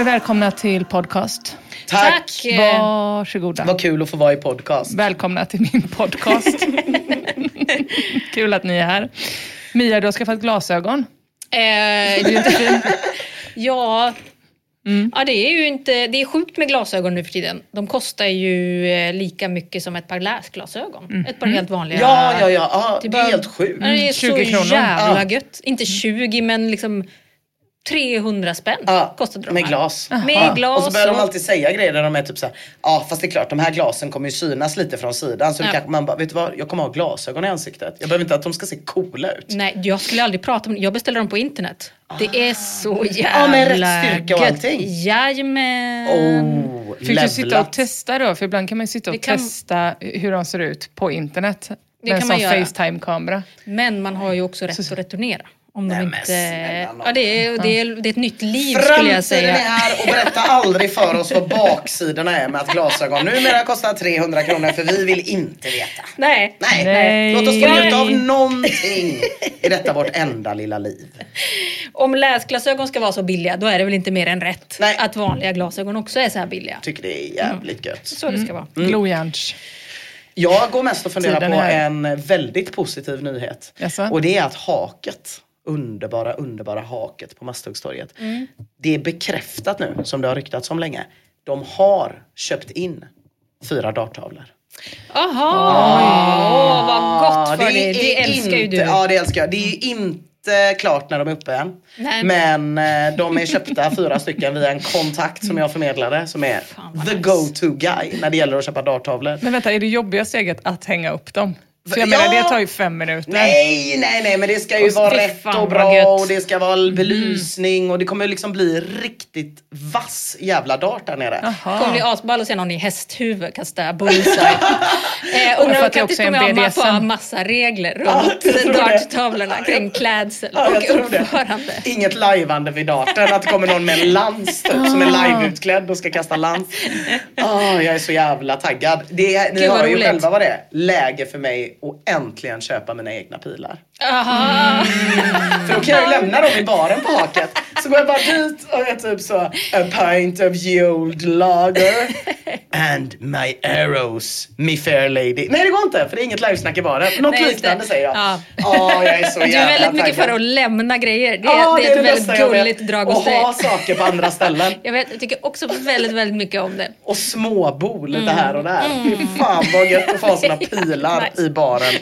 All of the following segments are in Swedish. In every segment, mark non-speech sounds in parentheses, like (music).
Och välkomna till podcast. Tack! Varsågoda. Vad kul att få vara i podcast. Välkomna till min podcast. (laughs) kul att ni är här. Mia, du har skaffat glasögon. Eh, Du inte fin. ja, ja, det är ju inte... Det är sjukt med glasögon nu för tiden. De kostar ju eh, lika mycket som ett par läsglasögon. Ett par helt vanliga. Ja, ja, ja. ja det bara- är helt sjukt. Ja, det är 20 så kronor. jävla Ja. gött. Inte 20 men liksom 300 spänn Ja, kostade de med här. glas. Med glas. Och så börjar de alltid säga grejer där de är typ såhär, ja fast det är klart de här glasen kommer ju synas lite från sidan. Så Ja. kanske man bara, vet du vad, jag kommer ha glasögon i ansiktet. Jag behöver inte att de ska se coola ut. Nej, jag skulle aldrig prata om det. Jag beställer dem på internet. Det är så jävla Ja, med rätt styrka och allting. Jajamän. Oh, Fick du sitta och levlat. testa då? För ibland kan man ju sitta och Det kan- testa hur de ser ut på internet. Det med en kan man sån. Facetime-kamera. Men man har ju också rätt att returnera. Om de Nej, men inte... nån. Ja, det, är, det, är, det är ett nytt liv skulle jag Framtiden säga. är här och berätta aldrig för oss vad baksidorna är med att glasögon numera kostar 300 kronor för vi vill inte veta. Nej. Nej, Nej. låt oss få njuta av någonting i detta vårt enda lilla liv. Om läsglasögon ska vara så billiga då är det väl inte mer än rätt Nej. att vanliga glasögon också är så här billiga. Tycker det är jävligt gött. Så det ska vara. Glojärns. Jag går mest och funderar på en väldigt positiv nyhet. Jaså? Och det är att haket, underbara, underbara haket på Masthuggstorget. Det är bekräftat nu, som det har ryktats om länge. De har köpt in fyra darttavlor. Jaha, åh vad gott för dig. Det, älskar ju inte, du. Ja, det älskar jag. Det är ju inte klart när de är uppe än. Nej. Men eh, de är köpta (laughs) fyra stycken via en kontakt som jag förmedlade som är the nice. go-to guy när det gäller att köpa darttavlor. Men vänta, är det jobbiga steget att hänga upp dem? För jag Ja. menar, det tar ju fem minuter. Nej, nej, nej, men det ska ju Och vara rätt och bra gött. och det ska vara belysning och det kommer liksom bli riktigt vass jävla dart där nere. Det kommer bli asball att se någon i hästhuvud kasta bullseye. (laughs) eh, och för när att det Kattis också är en kommer ha ma- få ha BDSM. massa regler Ja, runt det. darttavlorna kring klädsel Ja, och uppförande. Inget lajvande vid darten, att det kommer någon med en lans typ, som är liveutklädd och ska kasta lans. Åh, jag är så jävla taggad. Det, ni hör ju själva vad det är. Läge för mig och äntligen köpa mina egna pilar. Aha. För då kan jag ju lämna dem i baren på haket. Så går jag bara dit och jag typ så, a pint of old lager and my arrows, me fair lady. Nej det går inte för det är inget livesnack i baren. Något Nej, liknande det. säger jag. Ja. Åh, jag är så Du jävla är väldigt mycket taggad. för att lämna grejer. Det, Ja, det är ett väldigt bästa jag vet. gulligt drag hos Och dig. ha saker på andra ställen. (laughs) Jag, vet, jag tycker också väldigt, väldigt mycket om det. Och småbo lite Mm. här och där. Fy fan vad gött att få ha sina (laughs) pilar i baren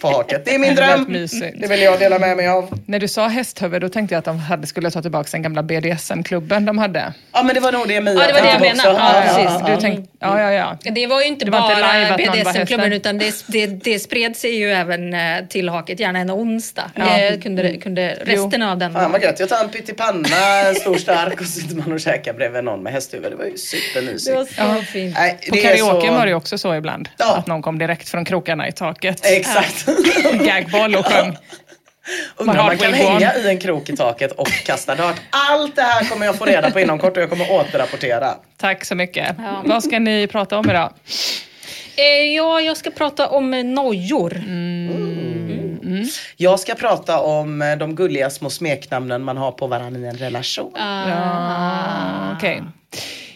på haket. Det är min Det är dröm. Det vill jag dela med mig av. När du sa hästhuvud, då tänkte jag att de hade, skulle ta tillbaka den gamla BDSM-klubben de hade. Ja men det var nog det Mia Ja, det var det jag menade. Ja, precis. ja, ja. Du tänkte, ja, ja, ja. Det var ju inte Det bara BDSM-klubben utan det, det, det spred sig ju även eh, till haket, gärna en onsdag. Ja. Eh, kunde, kunde resten av den... Fan vad gött. Jag tar en pyttipanna, en stor stark och sitter man och käkar bredvid någon med hästhuvud. Det var ju supermysigt. Det var så fint. Nej, På det är karaoke så- var det ju också så ibland. Ja. Att någon kom direkt från krokarna i taket. Exakt. (laughs) Gagboll och sjöng. (laughs) Undrar om man kan hänga i en krok i taket och kasta dart. Allt det här kommer jag få reda på inom kort och jag kommer återrapportera. Tack så mycket. Ja. Vad ska ni prata om idag? Eh, ja, jag ska prata om eh, nojor. Jag ska prata om eh, de gulliga små smeknamnen man har på varandra i en relation. Ja, Okej.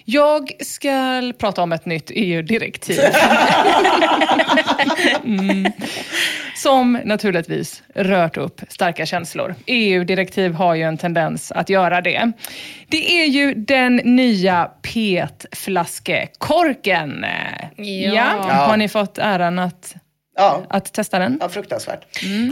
Jag ska prata om ett nytt EU-direktiv. (laughs) mm. Som naturligtvis rört upp starka känslor. EU-direktiv har ju en tendens att göra det. Det är ju den nya PET-flaskekorken. Ja. Har ni fått äran att, Ja, att testa den? ja fruktansvärt.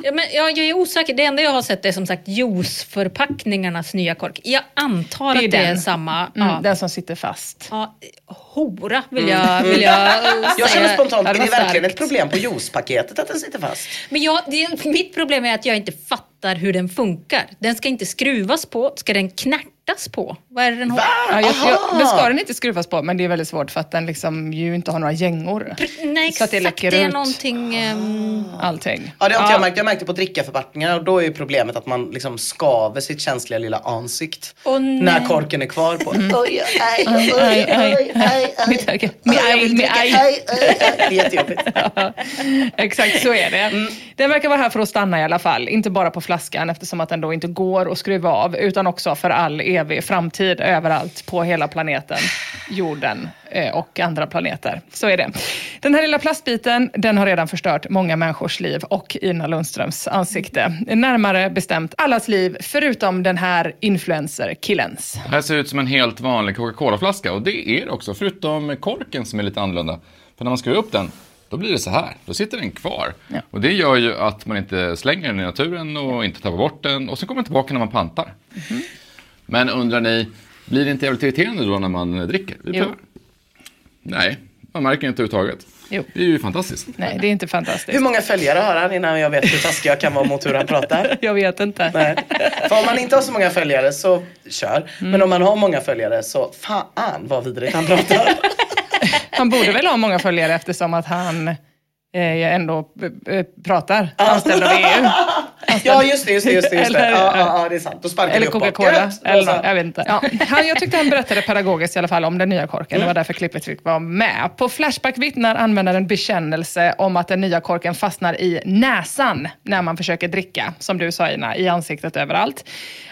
Ja, men jag, jag är osäker. Det enda jag har sett är som sagt juiceförpackningarnas nya kork. Jag antar Det är att det är den. samma. Mm, ja. Den som sitter fast. Ja, hora vill jag, vill jag eh, (laughs) Jag säga. känner spontant, är det verkligen ett problem på juicepaketet att den sitter fast? Men jag, det, mitt problem är att jag inte fattar hur den funkar. Den ska inte skruvas på, ska den knärtas på? Vad är det den har? Ja, jag, jag, det ska den inte skruvas på, men det är väldigt svårt för att den liksom ju inte har några gängor. Nej, Så att det exakt. läcker det är ut. någonting... ehm, Allting. Ja det har inte jag märkt. Jag märkte på drickaförpackningar och då är ju problemet att man liksom skaver sitt känsliga lilla ansikt. Nej. när korken är kvar på. Mm. Oj, aj, oj, oj. Mitt öga. Oj, Med aj, med aj. Det är jättejobbigt. (laughs) Exakt så är det. Mm. Den verkar vara här för att stanna i alla fall. Inte bara på flaskan eftersom att den då inte går att skruva av utan också för all evig framtid överallt på hela planeten, jorden eh, och andra planeter. Så är det. Den här lilla plastbiten den har redan förstört många människors liv och Ina Lundströms ansikte. Närmare bestämt allas liv förutom den här influencer-killens. Det här ser ut som en helt vanlig Coca-Cola-flaska och det är det också, förutom korken som är lite annorlunda. För när man skruvar upp den, då blir det så här. Då sitter den kvar. Ja. Och det gör ju att man inte slänger den i naturen och inte tappar bort den. Och så kommer den tillbaka när man pantar. Mhm. Men undrar ni, blir det inte jävligt irriterande då när man dricker? Vi Jo. Nej, man märker inte överhuvudtaget. Jo. Det är ju fantastiskt. Nej, det är inte fantastiskt. Hur många följare har han innan jag vet hur taskig jag kan vara mot hur han pratar? (laughs) Jag vet inte. Nej. För om man inte har så många följare så kör. Men om man har många följare så fan vad vidrigt han pratar. (laughs) Han borde väl ha många följare eftersom att han eh, ändå eh, eh, pratar anställd av EU. (laughs) ja just det, just det, just det. Just det. Eller- Ja, ja, ja, det är sant. Då sparkar Eller. Coca-Cola. Eller jag vet inte. Ja. (laughs) Han, jag tyckte han berättade pedagogiskt i alla fall om den nya korken. Det var därför klippet fick vara med. På Flashback vittnar användaren bekännelse om att den nya korken fastnar i näsan när man försöker dricka. Som du sa Ina, i ansiktet överallt.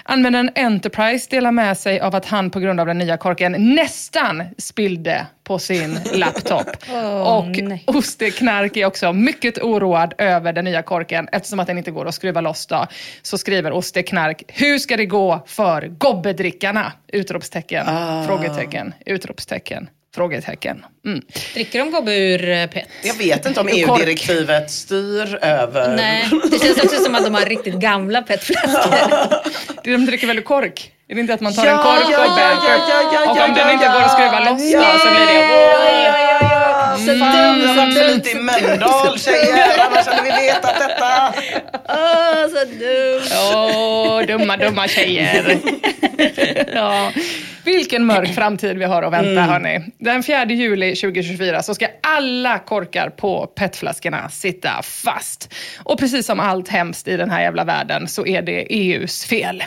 Användaren Enterprise delar med sig av att han på grund av den nya korken nästan spillde på sin (laughs) laptop. Åh, och nej. Osteknark är också mycket oroad över den nya korken eftersom att den inte går att skruva loss. Då, så skriver Osteknark, hur ska det gå för gobbedrickarna? Utropstecken, frågetecken, utropstecken, frågetecken. Mm. Dricker de gobbe ur eh, PET? Jag vet inte om EU-direktivet styr över... Nej, det känns också som att de har riktigt gamla PET-flaskor. (laughs) De dricker väl ur kork? Är det inte att man tar Ja, en kork ja, och ja, ja, ja, och ja, om den inte ja. går att skruva loss Ja, så blir det... ja. Så fan, jag har varit lite i Mölndal tjejer, annars hade vi vetat detta. (laughs) Åh, så dumt. Åh, dumma, dumma tjejer. (laughs) ja. Vilken mörk (clears throat) framtid vi har att vänta, Mm. hörni. Den 4 juli 2024 så ska alla korkar på petflaskorna sitta fast. Och precis som allt hemskt i den här jävla världen så är det EUs fel.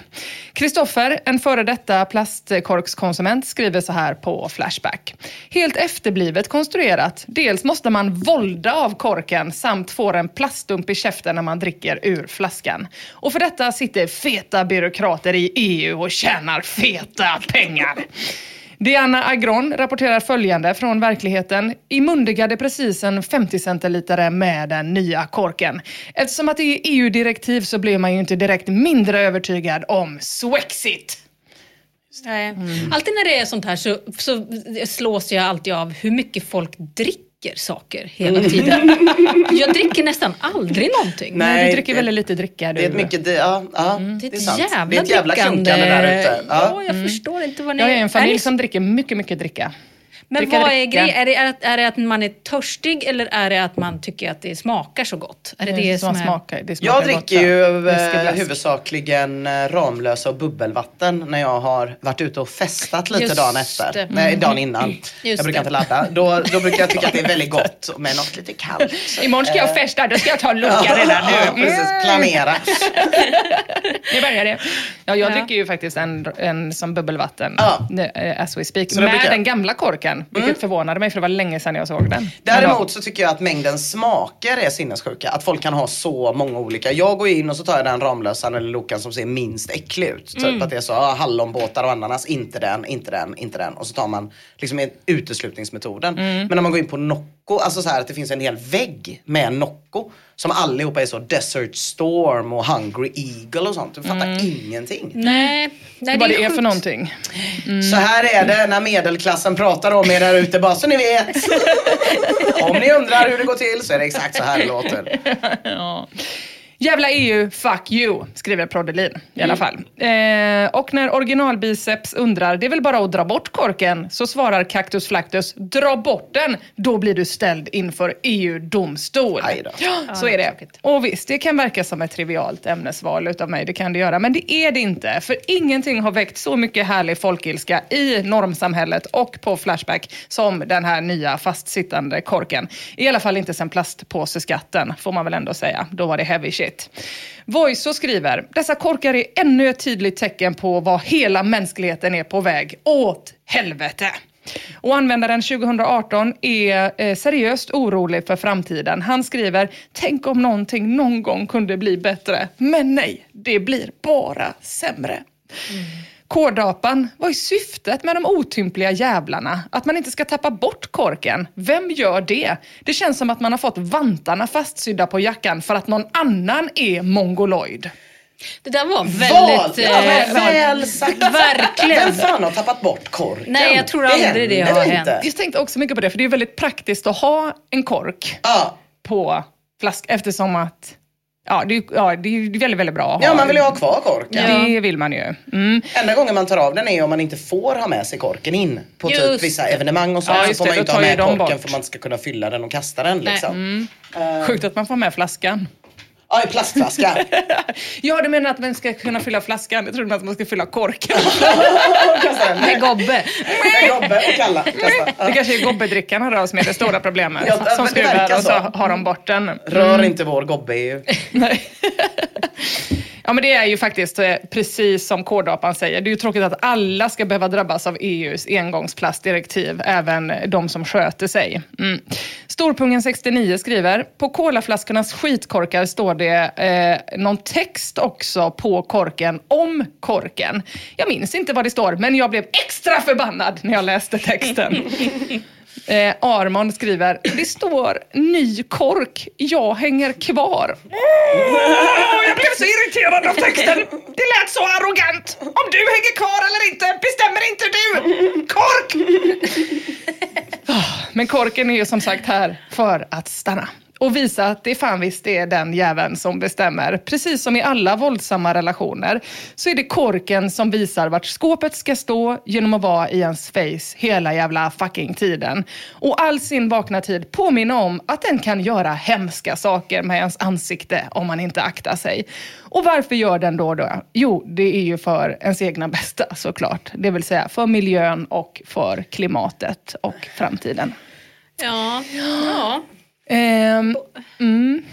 Kristoffer, en före detta plastkorkskonsument, skriver så här på Flashback. Helt efterblivet konstruerat. Dels måste man volda av korken samt får en plaststump i käften när man dricker ur flaskan. Och för detta sitter feta byråkrater i EU och tjänar feta pengar. Diana Agron rapporterar följande från verkligheten. I mundigade precis en 50 centilitare med den nya korken. Eftersom att det är EU-direktiv så blir man ju inte direkt mindre övertygad om Swexit. Nej. Alltid när det är sånt här så, så slås jag alltid av hur mycket folk dricker saker hela tiden. (laughs) jag dricker nästan aldrig någonting. Nej, du dricker det- väldigt lite dricka du. Det är ett mycket, ja, ja Det är det är ett sant. jävla, det är ett jävla drickande. där ute. Ja, Ja. jag förstår inte vad ni... Jag är en familj ni- som dricker mycket, mycket dricka. Men vad är grejen? Är det, är, det, är det att man är törstig eller är det att man tycker att det smakar så gott? Är det det som, är... smakar, det smakar Jag dricker ju eh, huvudsakligen eh, Ramlösa och bubbelvatten när jag har varit ute och festat lite Just dagen efter. det. Nej, dagen innan. Just jag brukar det. inte ladda. Då, då brukar jag tycka att det är väldigt gott (laughs) med något lite kallt. (laughs) Imorgon ska jag festa, då ska jag ta en lucka redan nu. (laughs) precis. Planera. Nu börjar det. Ja, jag Ja. dricker ju faktiskt en, en som bubbelvatten, Ja. eh, as we speak, det med den gamla korken. Vilket förvånade mig, för det var länge sedan jag såg den. Däremot så tycker jag att mängden smaker är sinnessjuka. Att folk kan ha så många olika. Jag går in och så tar jag den Ramlösan eller Lokan som ser minst äcklig ut. Typ att det är så, ah, hallonbåtar och ananas, inte den, inte den, inte den. Och så tar man liksom en- uteslutningsmetoden. Men när man går in på Nocco, alltså så här att det finns en hel vägg med Nocco. Som allihopa är så Desert Storm och Hungry Eagle och sånt. Du fattar ingenting. Nej, nej Vad det är för någonting. Så här är det när medelklassen pratar om er där ute, bara så ni vet. (laughs) om ni undrar hur det går till så är det exakt så här det låter. Ja. Jävla EU, fuck you, skriver Proddelin i alla fall. Eh, och när originalbiceps undrar, det är väl bara att dra bort korken, så svarar Cactus Flactus, dra bort den, då blir du ställd inför EU-domstol. Ja, så är det. Och visst, det kan verka som ett trivialt ämnesval utav mig, det kan det göra, men det är det inte. För ingenting har väckt så mycket härlig folkilska i normsamhället och på Flashback som den här nya fastsittande korken. I alla fall inte sen plastpåseskatten, får man väl ändå säga. Då var det heavy shit. Voice skriver, dessa korkar är ännu ett tydligt tecken på vad hela mänskligheten är på väg åt helvete. Och användaren 2018 är eh, seriöst orolig för framtiden. Han skriver, tänk om någonting någon gång kunde bli bättre. Men nej, det blir bara sämre. Mm. Kordapan, vad är syftet med de otympliga jävlarna? Att man inte ska tappa bort korken? Vem gör det? Det känns som att man har fått vantarna fastsydda på jackan för att någon annan är mongoloid. Det där var Val! väldigt... Ja, eh, väl sagt. Verkligen. Vem fan har tappat bort korken? Nej, jag tror aldrig det händer har inte. hänt. Jag tänkte också mycket på det, för det är väldigt praktiskt att ha en kork Ja. på flaska eftersom att Ja, det, är- ja, det är väldigt, väldigt bra att ha. ja, man vill ju ha kvar korken. Det vill man ju. Mm. Enda gången man tar av den är om man inte får ha med sig korken in på typ Just vissa evenemang och så. Ja, så får det, man ju inte ha med korken bort. Mm. för man ska kunna fylla den och kasta den liksom. Sjukt att man får med flaskan. Ja, i plastflaska. (laughs) Ja, du menar att man ska kunna fylla flaskan? Jag trodde att man ska fylla korken. (laughs) Med gobbe. Med Gobbe och Kalla. Kasta. Det kanske är gobbedrickarna då som är det stora problemet. Ja, som skruvar och så så. har de bort den. Rör inte vår Gobbe EU. (laughs) Nej. Ja men det är ju faktiskt eh, precis som kådapan säger. Det är ju tråkigt att alla ska behöva drabbas av EUs engångsplastdirektiv, även de som sköter sig. Mm. Storpungen 69 skriver, på kolaflaskornas skitkorkar står det eh, någon text också på korken om korken. Jag minns inte vad det står, men jag blev extra förbannad när jag läste texten. (laughs) Eh, Armon skriver, det står ny kork, jag hänger kvar. Åh, jag blev så irriterad av texten. Det lät så arrogant. Om du hänger kvar eller inte bestämmer inte du. Kork! Ah, Men korken är ju som sagt här för att stanna och visa att det fan visst är den jäveln som bestämmer. Precis som i alla våldsamma relationer så är det korken som visar vart skåpet ska stå genom att vara i ens face hela jävla fucking tiden. Och all sin vakna tid påminna om att den kan göra hemska saker med ens ansikte om man inte aktar sig. Och varför gör den då då? Jo, det är ju för ens egna bästa såklart. Det vill säga för miljön och för klimatet och framtiden. Ja, ja. Ehm, mm.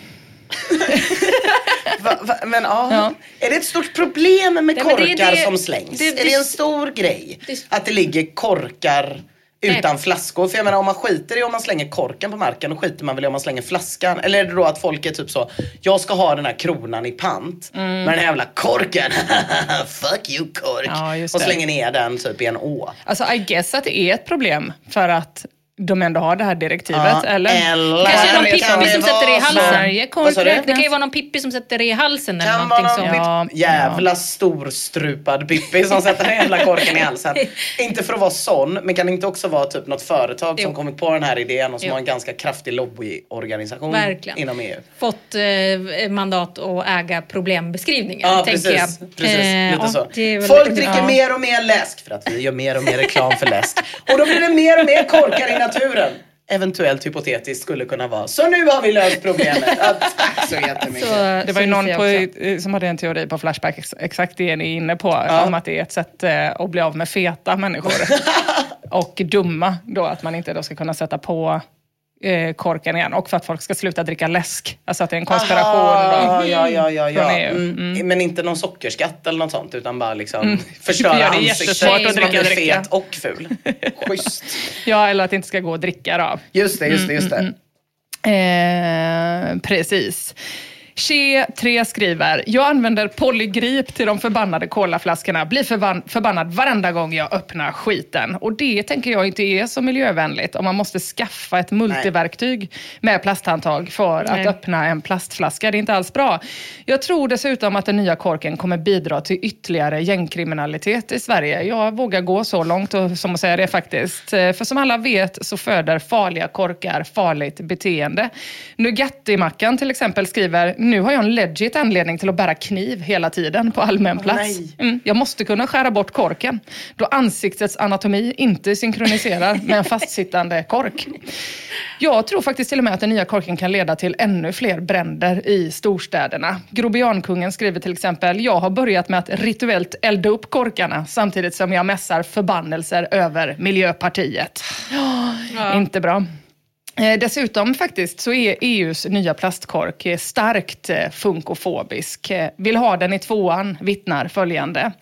(laughs) Va, va, men ja. Ja. Är det ett stort problem med Nej, korkar det det- som slängs? det- är det en stor grej? Att det ligger korkar utan flaskor? För jag menar om man skiter i om man slänger korken på marken, då skiter man väl i om man slänger flaskan. Eller är det då att folk är typ så, jag ska ha den här kronan i pant. Mm. Men den här jävla korken, (laughs) fuck you kork. Ja, och slänger ner den typ i en å. Alltså I guess att det är ett problem för att de ändå har det här direktivet, Ja, eller? eller- Kanske någon pippi som sätter det i halsen. Det kan ju vara någon pippi som sätter det i halsen eller Kan någonting vara någon pip- jävla storstrupad Pippi som sätter den jävla korken i halsen. (laughs) inte för att vara sån, men kan det inte också vara typ något företag som Jo. kommit på den här idén och som Jo. har en ganska kraftig lobbyorganisation Verkligen. inom EU? Fått eh, mandat att äga problembeskrivningar. Ja tänker precis, jag. precis. Eh, lite ja, så. är väl- Folk dricker ja. mer och mer läsk för att vi gör mer och mer reklam för läsk. Och då blir det mer och mer korkar i naturen. Eventuellt hypotetiskt skulle kunna vara. Så nu har vi löst problemet. Ja, (laughs) tack så jättemycket. Så- Det var ju någon på, som hade en teori på Flashback, ex- exakt det ni är inne på, om att det är ett sätt eh, att bli av med feta människor. (laughs) och dumma då, att man inte då ska kunna sätta på eh, korken igen. Och för att folk ska sluta dricka läsk. Alltså att det är en konspiration Aha, då, ja, ja, ja, ja. från EU. Mm. Men inte någon sockerskatt eller något sånt utan bara liksom Mm. (laughs) förstöra det ansiktet så att man dricka, blir dricka. fet och ful. (laughs) Schysst. Ja, eller att det inte ska gå att dricka då. Just det, just det, just det. Eh, precis. Che3 skriver, jag använder polygrip till de förbannade colaflaskorna, blir förban- förbannad varenda gång jag öppnar skiten. Och det tänker jag inte är så miljövänligt om man måste skaffa ett multiverktyg med plasthandtag för Nej. att öppna en plastflaska. Det är inte alls bra. Jag tror dessutom att den nya korken kommer bidra till ytterligare gängkriminalitet i Sverige. Jag vågar gå så långt och, som att säga det faktiskt. Eh, För som alla vet så föder farliga korkar farligt beteende. Nugatti-mackan till exempel skriver, nu har jag en legit anledning till att bära kniv hela tiden på allmän plats. Mm, jag måste kunna skära bort korken då ansiktets anatomi inte synkroniserar med en fastsittande kork. Jag tror faktiskt till och med att den nya korken kan leda till ännu fler bränder i storstäderna. Grobiankungen skriver till exempel, jag har börjat med att rituellt elda upp korkarna samtidigt som jag mässar förbannelser över Miljöpartiet. Inte bra. Eh, dessutom faktiskt så är EUs nya plastkork eh, starkt eh, funkofobisk. Vill ha den i tvåan, vittnar följande.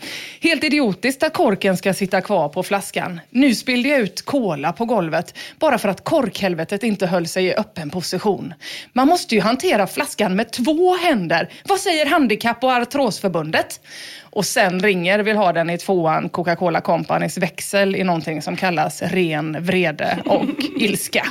Helt idiotiskt att korken ska sitta kvar på flaskan. Nu spillde jag ut kola på golvet bara för att korkhelvetet inte höll sig i öppen position. Man måste ju hantera flaskan med två händer. Vad säger Handikapp och artrosförbundet? Och sen ringer vill ha den i tvåan Coca-Cola Companys växel i någonting som kallas ren vrede och (laughs) ilska.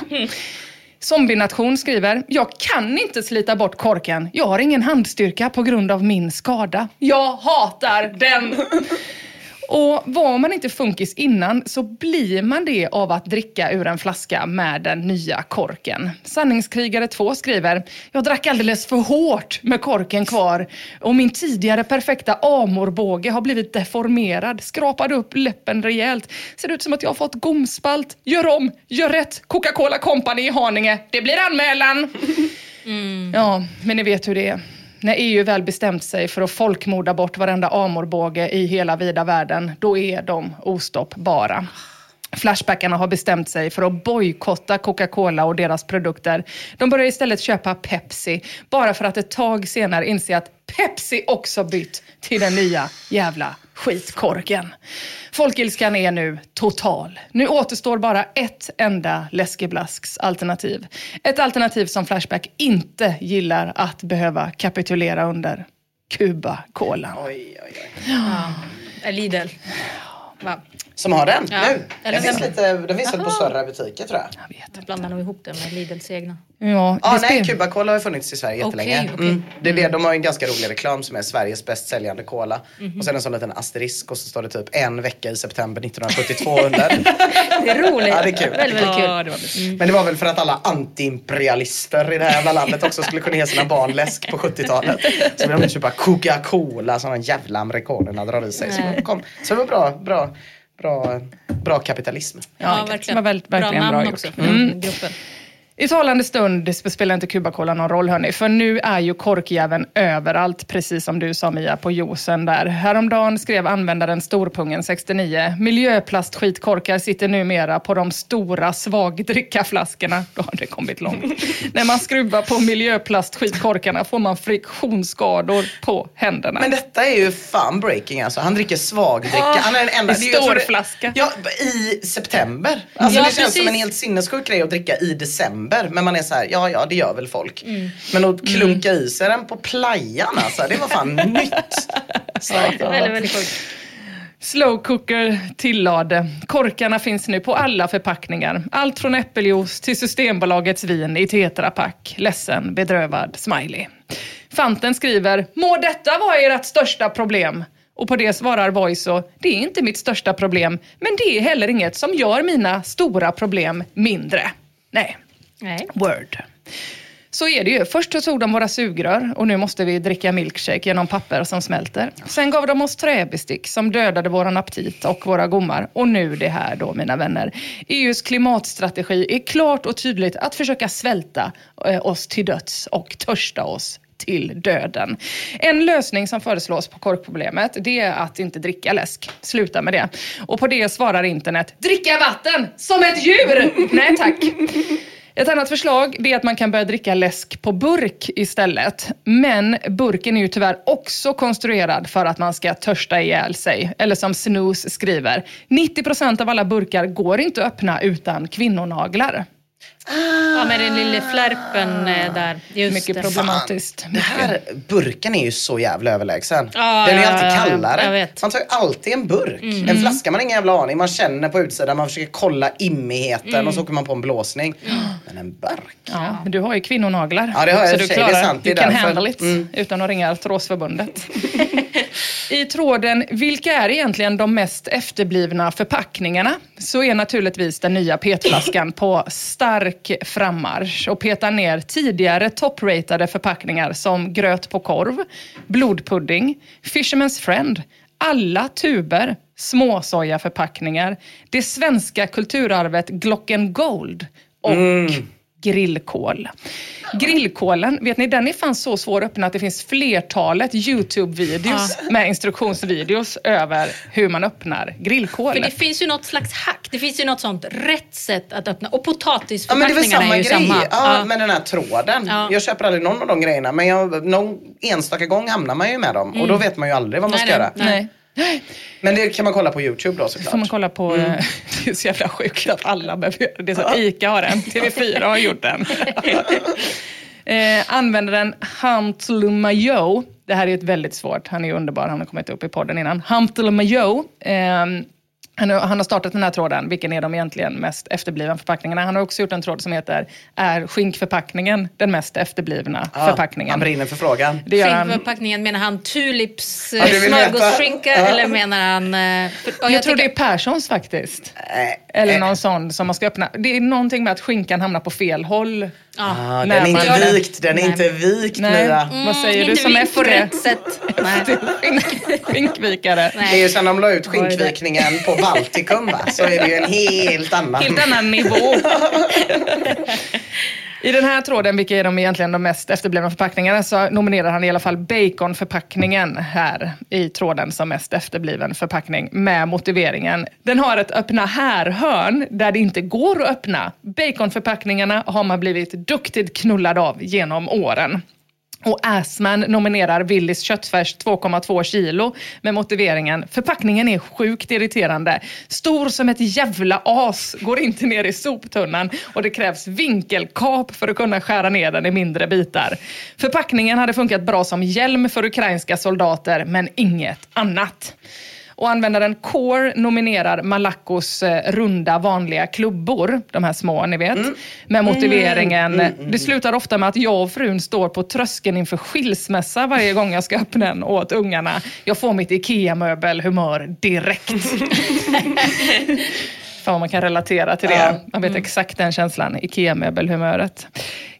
Zombienation skriver, jag kan inte slita bort korken. Jag har ingen handstyrka på grund av min skada. Jag hatar den! (laughs) Och var man inte funkis innan så blir man det av att dricka ur en flaska med den nya korken. Sanningskrigare 2 skriver, jag drack alldeles för hårt med korken kvar och min tidigare perfekta amorbåge har blivit deformerad, skrapade upp läppen rejält. Ser ut som att jag har fått gomspalt. Gör om, gör rätt, Coca-Cola Company i Haninge. Det blir anmälan! (laughs) Ja, men ni vet hur det är. När EU väl bestämt sig för att folkmorda bort varenda amorbåge i hela vida världen, då är de ostoppbara. Flashbackarna har bestämt sig för att bojkotta Coca-Cola och deras produkter. De börjar istället köpa Pepsi, bara för att ett tag senare inse att Pepsi också bytt till den nya jävla skitkorken. Folkilskan är nu total. Nu återstår bara ett enda läskeblasks alternativ. Ett alternativ som Flashback inte gillar att behöva kapitulera under. Cuba-Cola. Oj, oj, oj. Ja. Lidl. Va? Som har den Ja. nu. Eller Den finns, lite, den finns väl på större butiker tror jag. Jag blandar nog ihop det med Lidls egna. Ja, Ah, det nej, Cuba Cola har ju funnits i Sverige jättelänge. Okej. Mm. Det är det, de har ju en ganska rolig reklam som är Sveriges bäst säljande cola. Mhm. Och sen en sån liten asterisk och så står det typ en vecka i september (laughs) 1972 under. Det är roligt. Ja, det är kul. Väldigt, väldigt kul. Ja, det var det. Men det var väl för att alla antiimperialister i det här jävla landet också skulle kunna ge sina barn läsk på 70-talet. Så ville de köpa Coca-Cola som de jävla amerikanerna drar i sig. Så, det kom. så det var bra, bra, bra, bra kapitalism. Ja, Det verkligen. var väl- verkligen bra bra namn gjort. också för Mm. gruppen. I talande stund spelar inte Cuba-Cola någon roll hörni, för nu är ju korkjäveln överallt, precis som du sa Mia på juicen där. Häromdagen skrev användaren Storpungen 69, miljöplastskitkorkar sitter numera på de stora svagdrickaflaskorna. Då (laughs) har det kommit långt. När man skruvar på miljöplastskitkorkarna får man friktionsskador på händerna. Men detta är ju fan breaking alltså. Han dricker svagdricka. Han är den enda. I tror det- storflaska. Ja, i september. Alltså Ja, det känns precis. som en helt sinnessjuk grej att dricka i december. Men man är så här, ja ja det gör väl folk. Mm. Men att klunka i sig den på playan alltså, det var fan (laughs) nytt. Starkt. Väldigt, väldigt sjukt. Slow cooker tillade. Korkarna finns nu på alla förpackningar. Allt från äppeljuice till Systembolagets vin i tetrapack. Ledsen, bedrövad, smiley. Fanten skriver, må detta vara ert största problem? Och på det svarar Voiso, det är inte mitt största problem, men det är heller inget som gör mina stora problem mindre. Nej, Nej. Word. Så är det ju. Först så tog de våra sugrör och nu måste vi dricka milkshake genom papper som smälter. Sen gav de oss träbestick som dödade våran aptit och våra gommar. Och nu det här då, mina vänner. EUs klimatstrategi är klart och tydligt att försöka svälta eh, oss till döds och törsta oss till döden. En lösning som föreslås på korkproblemet det är att inte dricka läsk. Sluta med det. Och på det svarar internet, dricka vatten som ett djur! (laughs) Nej tack. Ett annat förslag är att man kan börja dricka läsk på burk istället. Men burken är ju tyvärr också konstruerad för att man ska törsta ihjäl sig. Eller som Snooze skriver, 90% av alla burkar går inte att öppna utan kvinnonaglar. Ja, med den lilla flärpen eh, där. Just Mycket det. problematiskt. Det här, burken är ju så jävla överlägsen. Ja, Den är ju alltid ja, kallare. jag vet. Man tar ju alltid en burk. Mm. En flaska man har ingen jävla aning. Man känner på utsidan, man försöker kolla immigheten Mm. och så åker man på en blåsning. Men en burk. Ja, men du har ju kvinnonaglar. Ja, det har jag så du sig. Det är klarar, sant. Det är du kan handle it Mm. utan att ringa Artrosförbundet. (laughs) I tråden “Vilka är egentligen de mest efterblivna förpackningarna?” så är naturligtvis den nya petflaskan på stark frammarsch och petar ner tidigare toppratade förpackningar som gröt på korv, blodpudding, Fisherman's Friend, alla tuber, småsojaförpackningar, det svenska kulturarvet Glocken Gold och mm grillkål. Grillkålen, vet ni, den är fan så svår att öppna att det finns flertalet YouTube-videos med instruktionsvideos över hur man öppnar grillkål. För det finns ju något slags hack. Det finns ju något sånt rätt sätt att öppna. Och Ja men det är potatisförpackningarna är ju grej. samma. Ja, Ja. med den här tråden. Ja. Jag köper aldrig någon av de grejerna men jag, någon enstaka gång hamnar man ju med dem och då vet man ju aldrig vad man Nej, ska nej, göra. nej. Men det kan man kolla på YouTube då får såklart. man kolla på, Mm. eh, (laughs) det är så jävla sjukt att alla behöver göra det. Det är så ICA har en, TV4 har gjort den. (laughs) eh, användaren Huntlumayo, det här är ett väldigt svårt, han är underbar, han har kommit upp i podden innan. Huntlumayo, eh, han har, startat den här tråden, vilken är de egentligen mest efterblivna förpackningarna? Han har också gjort en tråd som heter Är skinkförpackningen den mest efterblivna Ja, förpackningen? Han brinner för frågan. Det gör han. Skinkförpackningen, menar han tulips smörgåsskinka Ja. eller menar han... eh, för- och Jag, tror det är Perssons faktiskt. Äh, Eller äh. någon sån som man ska öppna. Det är någonting med att skinkan hamnar på fel håll. Ja. Ah, När den är inte vikt, den är Nej. inte vikt Nej. Mia. Vad säger du Mm, som är på rätt sätt. (laughs) Skinkvikare? Det är ju sen de la ut skinkvikningen på Baltikum va? så är det ju en helt annan. Helt annan nivå. (laughs) I den här tråden, vilka är de egentligen de mest efterblivna förpackningarna, så nominerar han i alla fall baconförpackningen här i tråden som mest efterbliven förpackning med motiveringen. Den har ett öppna här-hörn där det inte går att öppna. Baconförpackningarna har man blivit duktigt knullad av genom åren. Och Assman nominerar Willys köttfärs 2,2 kilo med motiveringen förpackningen är sjukt irriterande. Stor som ett jävla as, går inte ner i soptunnan och det krävs vinkelkap för att kunna skära ner den i mindre bitar. Förpackningen hade funkat bra som hjälm för ukrainska soldater men inget annat. Och användaren Core nominerar Malaccos eh, runda vanliga klubbor, de här små ni vet, med motiveringen det slutar ofta med att jag och frun står på tröskeln inför skilsmässa varje gång jag ska öppna den åt ungarna. Jag får mitt IKEA-möbelhumör direkt. (laughs) Fan vad man kan relatera till det. Man vet exakt den känslan, IKEA-möbelhumöret.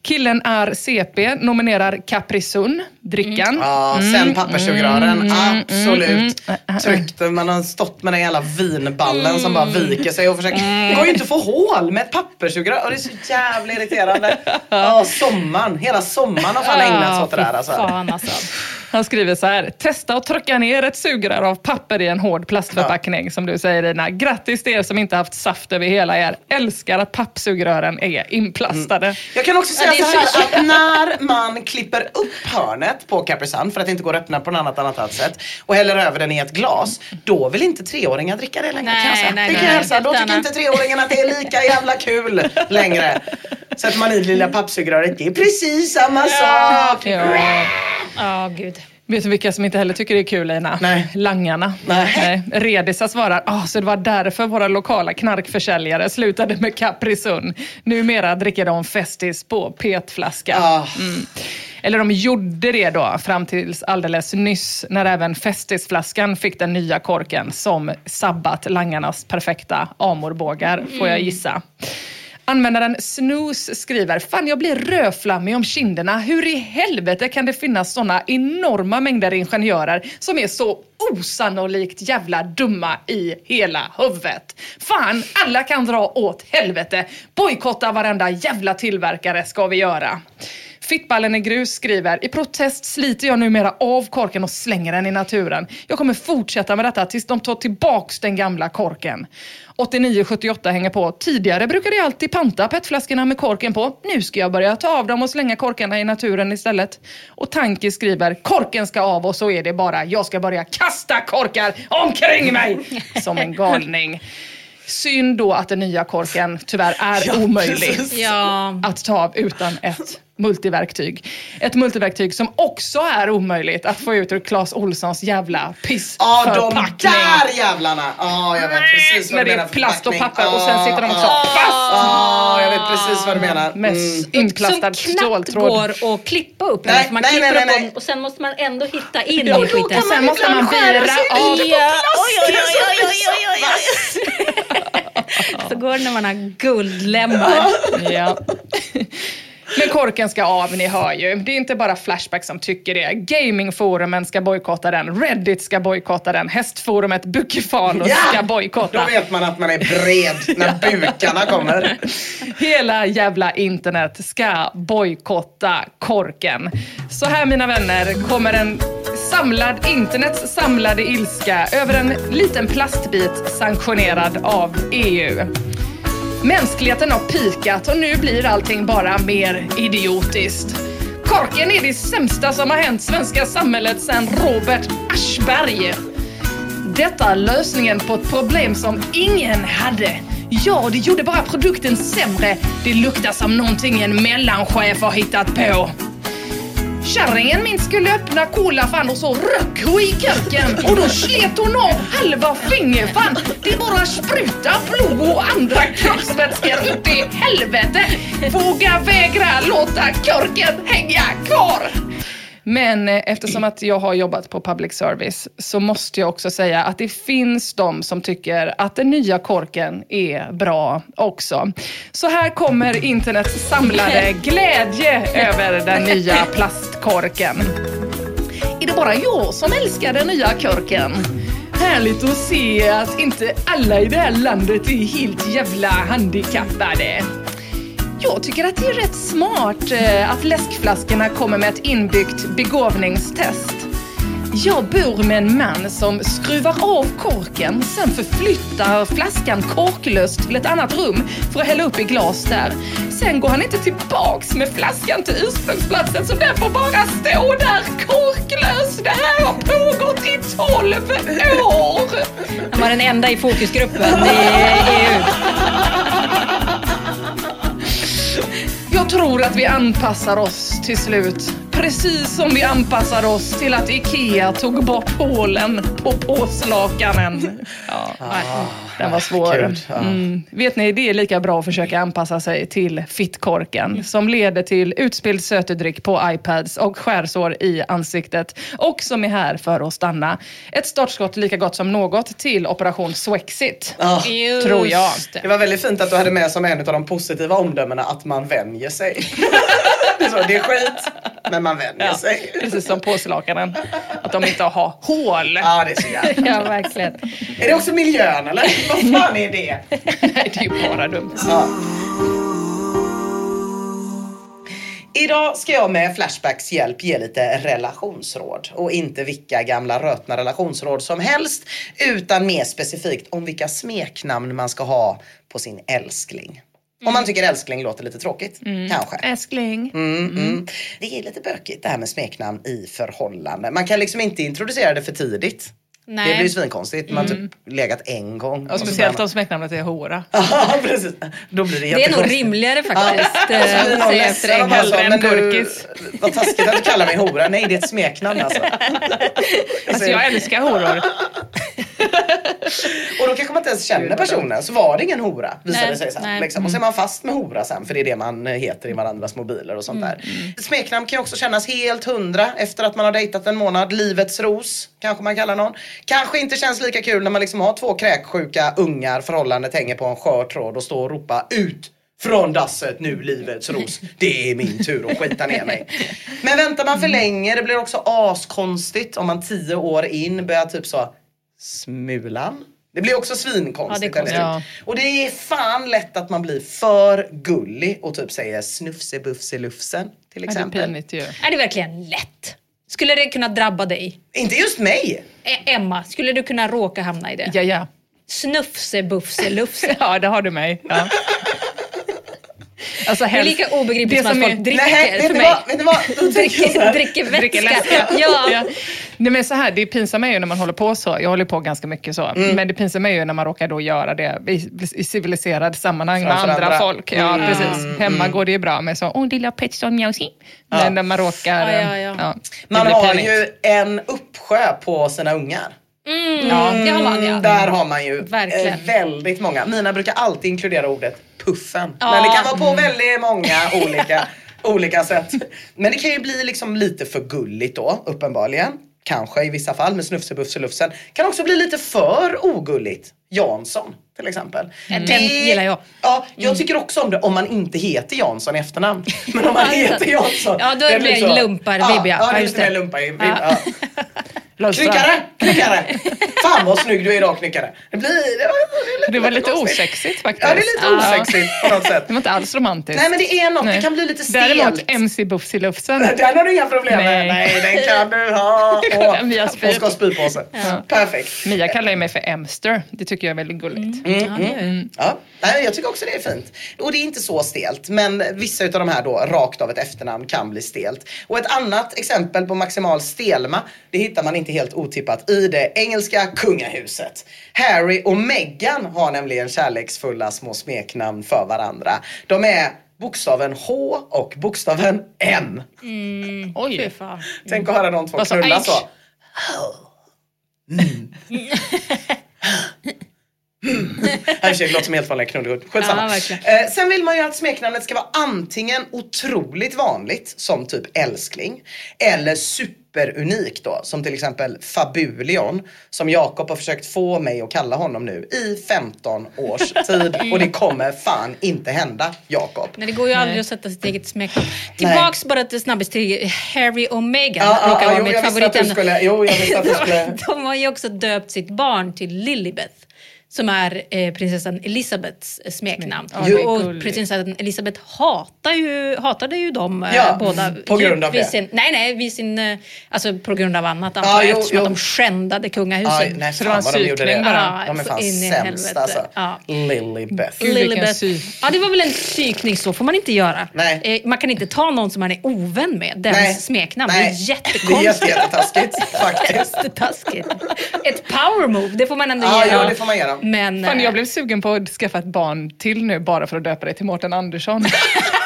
Killen är CP, nominerar Capri Sun, drickan. Ja, Mm, sen papperssugrören. mm, mm, Absolut. mm, mm. Tryckt, man har stått med den jävla vinballen som bara Mm. viker sig och försöker. Det går ju inte att få hål med ett papperssugrör. Och det är så jävla irriterande. (laughs) Ja, sommaren. Hela sommaren har fan ägnats åt det där alltså. Fan alltså. Han skriver så här, testa att trycka ner ett sugrör av papper i en hård plastförpackning som du säger Ina. Grattis till er som inte haft saft över hela er. Älskar att pappsugrören är inplastade. Jag kan också säga Ja, det är så här att när man klipper upp hörnet på Capri Sun för att det inte går att öppna på något annat, annat sätt och häller över den i ett glas. Då vill inte treåringar dricka det längre kan jag Nej, säga. nej, det kan nej. jag hälsa. Då tycker inte treåringen att det är lika jävla kul längre. Sätter man i det lilla pappsugröret, det är precis samma sak. Ja. Ja, gud. Vet du vilka som inte heller tycker det är kul Ina? Nej. Langarna. Nej. Redisa svarar, ah, så det var därför våra lokala knarkförsäljare slutade med Capri Sun. Numera dricker de Festis på petflaska. Ah. Mm. Eller de gjorde det då fram tills alldeles nyss när även Festisflaskan fick den nya korken som sabbat langarnas perfekta amorbågar, får jag gissa. Användaren Snooze skriver, fan jag blir rödflammig om kinderna. Hur i helvete kan det finnas såna enorma mängder ingenjörer som är så osannolikt jävla dumma i hela huvudet? Fan, alla kan dra åt helvete. Bojkotta varenda jävla tillverkare ska vi göra. Fittballen i grus skriver, i protest sliter jag numera av korken och slänger den i naturen. Jag kommer fortsätta med detta tills de tar tillbaks den gamla korken. 8978 hänger på. Tidigare brukade jag alltid panta petflaskorna med korken på. Nu ska jag börja ta av dem och slänga korkarna i naturen istället. Och Tanki skriver, korken ska av och så är det bara. Jag ska börja kasta korkar omkring mig (laughs) som en galning. Synd då att den nya korken tyvärr är omöjlig Ja. att ta av utan ett multiverktyg. Ett multiverktyg som också är omöjligt att få ut ur Clas Olssons jävla Ja, de pissförpackning. där jävlarna! Ja, jag vet precis vad När du det menar är plast och förpackning. papper och sen sitter de också Ja, fast Ja, jag vet precis vad du menar. med Mm. inplastad Som knappt ståltråd. går att klippa upp. Nej, man nej, klipper nej, upp nej, dem nej. och sen måste man ändå hitta in Ja, i skiten. man Sen måste man skära vira av. (laughs) oj, oj, oj, oj, Så går det när man har guldlemmar. Ja. Men korken ska av, ni hör ju. Det är inte bara Flashback som tycker det. Gamingforumen ska bojkotta den, Reddit ska bojkotta den, hästforumet Bukifalo Ja! ska bojkotta. Då vet man att man är bred när bukarna kommer. Hela jävla internet ska bojkotta korken. Så här mina vänner kommer en samlad, internets samlade ilska över en liten plastbit sanktionerad av EU. Mänskligheten har pikat och nu blir allting bara mer idiotiskt. Korken är det sämsta som har hänt svenska samhället sedan Robert Aschberg. Detta är lösningen på ett problem som ingen hade. Ja, det gjorde bara produkten sämre. Det luktar som någonting en mellanchef har hittat på. Kärringen min skulle öppna kolafan och så röck hon i korken och då slet hon av halva fingerfan. Det bara spruta blod och andra kroppsvätskor ut i helvete. Våga vägra låta korken hänga kvar. Men eh, eftersom att jag har jobbat på public service så måste jag också säga att det finns de som tycker att den nya korken är bra också. Så här kommer internets samlade glädje över den nya korken. Är det bara jag som älskar den nya korken? Härligt att se att inte alla i det här landet är helt jävla handikappade. Jag tycker att det är rätt smart eh, att läskflaskorna kommer med ett inbyggt begåvningstest. Jag bor med en man som skruvar av korken, sen förflyttar flaskan korklöst till ett annat rum för att hälla upp i glas där. Sen går han inte tillbaks med flaskan till ursprungsplatsen så den får bara stå där korklös. Det här har pågått i 12 år! Han var den enda i fokusgruppen i EU. Jag tror att vi anpassar oss till slut. Precis som vi anpassar oss till att IKEA tog bort hålen på påslakanen. Ja, nej, den var svår. Mm. Vet ni, det är lika bra att försöka anpassa sig till fittkorken som leder till utspilld sötedryck på iPads och skärsår i ansiktet och som är här för att stanna. Ett startskott lika gott som något till Operation Swexit. Ah. Tror jag. Det var väldigt fint att du hade med som en av de positiva omdömena att man vänjer sig. (laughs) det, är så, det är skit, men man vänjer Ja, sig. precis som påslakanen. Att de inte har hål. Ja, det är så jävla. Ja, verkligen. Är det också miljön eller? Vad fan är det? (laughs) Nej, det är ju bara dumt. Ja. Idag ska jag med Flashbacks hjälp ge lite relationsråd. Och inte vilka gamla rötna relationsråd som helst. Utan mer specifikt om vilka smeknamn man ska ha på sin älskling. Om man tycker älskling låter lite tråkigt, kanske. Älskling. Mm, mm. Det är lite bökigt det här med smeknamn i förhållande. Man kan liksom inte introducera det för tidigt. Nej. Det blir ju svinkonstigt. Man har typ legat en gång. Och speciellt om smeknamnet är hora. (laughs) Ja, precis. Då blir det Det är nog rimligare faktiskt. Ja. eh, Och så blir att någon säga efter en bara så, Hellre men en du, vad taskigt att du kallar mig hora. Nej, det är ett smeknamn alltså. Alltså jag älskar horor. (laughs) Och då kanske man inte ens känner personen. Så var det ingen hora, visade Nej, det sig sen. nej. Liksom. Och så är man fast med hora sen, för det är det man heter i varandras mobiler och sånt där. Smeknamn kan ju också kännas helt hundra efter att man har dejtat en månad. Livets ros, kanske man kallar någon. Kanske inte känns lika kul när man liksom har två kräksjuka ungar, förhållandet hänger på en skör tråd och står och ropa ut från dasset nu livets ros. Det är min tur att skita ner mig. Men väntar man för länge, det blir också askonstigt om man tio år in börjar typ så Smulan. Det blir också svinkonstigt. Ja, det konstigt. Och det är fan lätt att man blir för gullig och typ säger snufse-bufse-lufsen till Ja, det är exempel. pinigt ju. Är det verkligen lätt? Skulle det kunna drabba dig? Inte just mig! E- Emma, skulle du kunna råka hamna i det? Ja, ja. Snufse, bufse, lufse. (laughs) Ja, det har du mig. Ja. Alltså, Det är lika obegripligt som att folk är- dricker Nej, för mig. vad? Vet ni vad? (laughs) Dricker, dricker Dricker vätska. läska. Ja. Nej, men så här, det pinsamma är ju när man håller på så. Jag håller på ganska mycket så. Mm. Men det pinsamma är ju när man råkar då göra det i, i civiliserad sammanhang Framför med andra, andra. folk. Ja, Mm. precis. Hemma går det ju bra med så, åh lilla Petson mjausi. Men när man råkar... Ja, ja, ja. Man har ju en uppsjö på sina ungar. Ja, det har man ja. Där har man ju Verkligen. eh, väldigt många. Mina brukar alltid inkludera ordet puffen. Ja. Men det kan vara på väldigt många olika, olika sätt. Men det kan ju bli liksom lite för gulligt då, uppenbarligen. Kanske i vissa fall med snufse bufse lufsen. Kan också bli lite för ogulligt. Jansson till exempel. Mm. Den gillar jag. Ja, jag tycker också om det om man inte heter Jansson i efternamn. (laughs) Men om man heter Jansson. Ja, då är det mer så- lumpar-vibb, ja. Ja, ja, Ja, det är lite mer det. lumpar-vibb. Ja. Ja. (laughs) Knyckare! Knyckare! (laughs) Fan vad snygg du är idag knyckare. Det blir... Det, Det var lite konstigt. osexigt faktiskt. Ja, det är lite osexigt på något sätt. Det var inte alls romantiskt. Nej men det är något, det Nej. kan bli lite stelt. Däremot MC Bufs i lufsen. Den har du inga problem med. Nej. Den kan du ha. Åh, hon ska ha spypåse. Perfekt. Mia kallar ju mig för Emster. Det tycker jag är väldigt gulligt. Ja, nej, jag tycker också det är fint. Och det är inte så stelt, men vissa utav de här då rakt av ett efternamn kan bli stelt. Och ett annat exempel på maximal stelma, det hittar man inte helt otippat i det engelska kungahuset. Harry och Meghan har nämligen kärleksfulla små smeknamn för varandra. De är bokstaven H och bokstaven M. Oj. Fy fan. Tänk att höra de två knulla så. (laughs) (laughs) Här det låter som helt vanliga knullhund. Skitsamma. Ja, eh, sen vill man ju att smeknamnet ska vara antingen otroligt vanligt som typ älskling eller superunikt då som till exempel Fabulion som Jakob har försökt få mig att kalla honom nu i 15 års (laughs) tid och det kommer fan inte hända Jakob. Nej, det går ju aldrig att sätta sitt eget smeknamn. Tillbaks bara till snabbis till Harry och Meghan. Råkar ja, vara jo, mitt favoritämne. skulle, jo, jag visste att du (laughs) skulle. De har ju också döpt sitt barn till Lilibeth. Som är eh, prinsessan Elisabeths eh, smeknamn. Ja, det är och prinsessan Elisabeth hatar ju, hatade ju dem eh, Ja, båda. på grund av vid det. Sin, nej, nej, vid sin, alltså på grund av annat antar jag. jo, eftersom jo. att de skändade kungahuset. Aj, nej, Så det var en psykning bara. De är fan sämst alltså. Ja. Lilibeth. Lilibeth. Ja, det var väl en psykning, så får man inte göra. Nej. Eh, man kan inte ta någon som man är ovän med, dens Nej. smeknamn. Nej. Det är Det är jättekonstigt. jätte- jättetaskigt (laughs) faktiskt. Jättetaskigt. Ett power move, det får man ändå Ja, göra. ja, det får man göra. Men, Fan, eh, jag blev sugen på att skaffa ett barn till nu bara för att döpa det till Mårten Andersson. (laughs)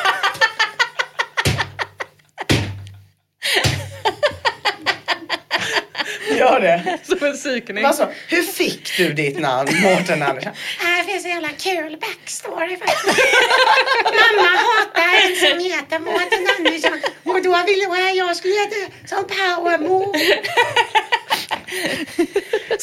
gör det. (laughs) Som en psykning. Alltså, hur fick du ditt namn, Mårten Andersson? Äh, Det finns en jävla kul backstory faktiskt. (laughs) Mamma hatar en som heter Mårten Andersson och då ville hon att jag skulle heta som powermove. (laughs)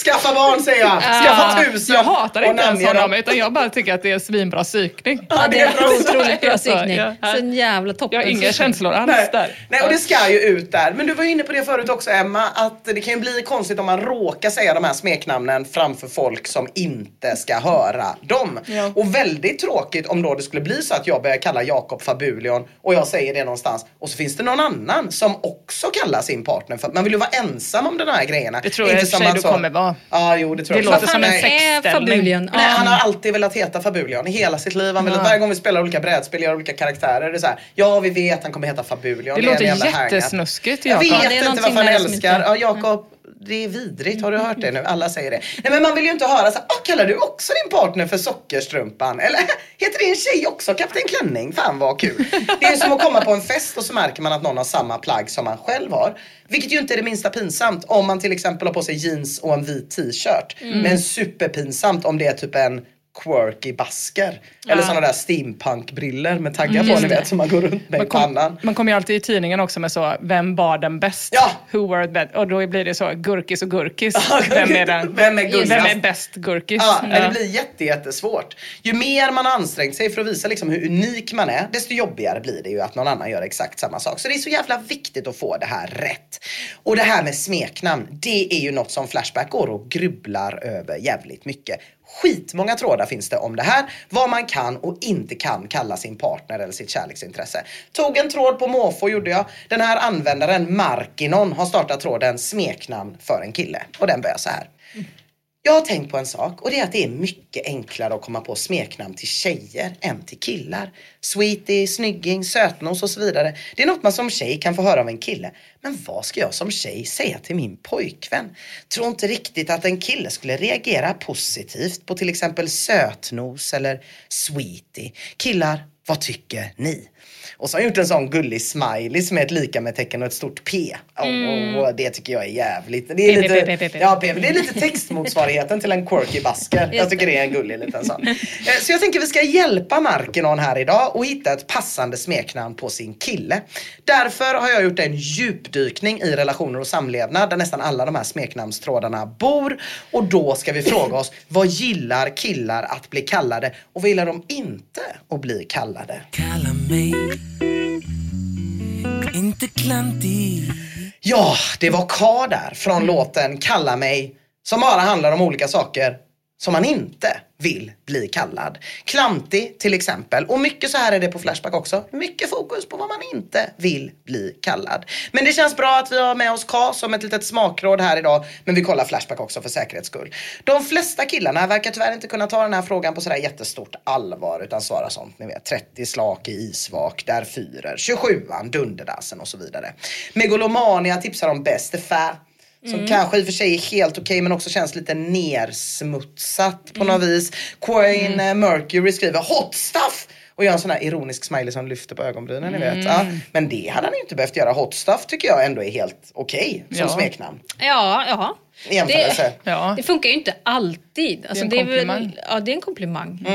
Skaffa barn säger jag. Skaffa tusen. Jag hatar och inte ens honom utan jag bara tycker att det är svinbra psykning. Ja, det är otroligt bra psykning. ja. Så en jävla toppen. Jag har inga känslor alls där. Nej, och det ska ju ut där. Men du var ju inne på det förut också Emma, att det kan ju bli konstigt om man råkar säga de här smeknamnen framför folk som inte ska höra dem. Ja. Och väldigt tråkigt om då det skulle bli så att jag börjar kalla Jakob Fabulion och jag säger det någonstans och så finns det någon annan som också kallar sin partner för man vill ju vara ensam om de här grejerna. Det tror jag i och för sig man du sa- kommer vara. Ja, jo det tror Det jag. låter som en sexställning. Nej, han har alltid velat heta Fabulion i hela sitt liv. Han vill att varje gång vi spelar olika brädspel, gör olika karaktärer, det är så här, ja vi vet han kommer heta Fabulion. Det en låter jättesnuskigt Jag Jakob. vet Det är inte varför han det älskar, inte- ja Jakob, det är vidrigt. Har du hört det nu? Alla säger det. Nej men man vill ju inte höra så "Åh, kallar du också din partner för sockerstrumpan? Eller (laughs) heter din tjej också Kapten Klänning? Fan vad kul. Det är som att komma på en fest och så märker man att någon har samma plagg som man själv har. Vilket ju inte är det minsta pinsamt om man till exempel har på sig jeans och en vit t-shirt. Men superpinsamt om det är typ en quirky basker. Eller sådana där steampunk-briller med taggar på ni vet som man går runt med i Man, kom, pannan. man kommer ju alltid i tidningen också med så, vem var den bäst? Ja. Who were the best? Och då blir det så, gurkis och gurkis. Vem är den? Vem är? Vem är bäst gurkis? Ja, Det blir jätte, jättesvårt. Ju mer man ansträngt sig för att visa liksom hur unik man är, desto jobbigare blir det ju att någon annan gör exakt samma sak. Så det är så jävla viktigt att få det här rätt. Och det här med smeknamn, det är ju något som Flashback går och grubblar över jävligt mycket. Skitmånga trådar finns det om det här. Vad man kan och inte kan kalla sin partner eller sitt kärleksintresse. Tog en tråd på måfå gjorde jag. Den här användaren Markinon har startat tråden smeknamn för en kille. Och den börjar så här. Jag har tänkt på en sak och det är att det är mycket enklare att komma på smeknamn till tjejer än till killar. Sweetie, snygging, sötnos och så vidare. Det är något man som tjej kan få höra av en kille. Men vad ska jag som tjej säga till min pojkvän? Tror inte riktigt att en kille skulle reagera positivt på till exempel sötnos eller sweetie. Killar, vad tycker ni? Och så har jag gjort en sån gullig smiley som är ett lika med tecken och ett stort P. Åh, det tycker jag är jävligt. Det är lite, P, ja, P, det är lite textmotsvarigheten till en quirky basker. Jag tycker det är en gullig liten sån. Eh, Så jag tänker vi ska hjälpa Markinon här idag och hitta ett passande smeknamn på sin kille. Därför har jag gjort en djupdykning i relationer och samlevnad där nästan alla de här smeknamnstrådarna bor. Och då ska vi fråga oss, (laughs) vad gillar killar att bli kallade och vad gillar de inte att bli kallade? Kalla mig inte klantig. Ja, det var K där från låten Kalla mig som bara handlar om olika saker som man inte vill bli kallad. Klantig till exempel. Och mycket så här är det på Flashback också. Mycket fokus på vad man inte vill bli kallad. Men det känns bra att vi har med oss K som ett litet smakråd här idag. Men vi kollar Flashback också för säkerhets skull. De flesta killarna verkar tyvärr inte kunna ta den här frågan på sådär jättestort allvar utan svara sånt ni vet 30 slak i isvak, där fyrer, 27an, dunderdassen och så vidare. Megolomania tipsar om bäst fä. Som Mm. kanske i och för sig är helt okej men också känns lite nersmutsat på något vis. Queen eh, Mercury skriver hot stuff och gör en sån här ironisk smiley som lyfter på ögonbrynen ni vet. Ja, men det hade han ju inte behövt göra. Hot stuff tycker jag ändå är helt okej som Ja. smeknamn. Ja, ja. I jämförelse. Ja. Det funkar ju inte alltid. Alltså, Det är en väl- komplimang. ja, det är en komplimang.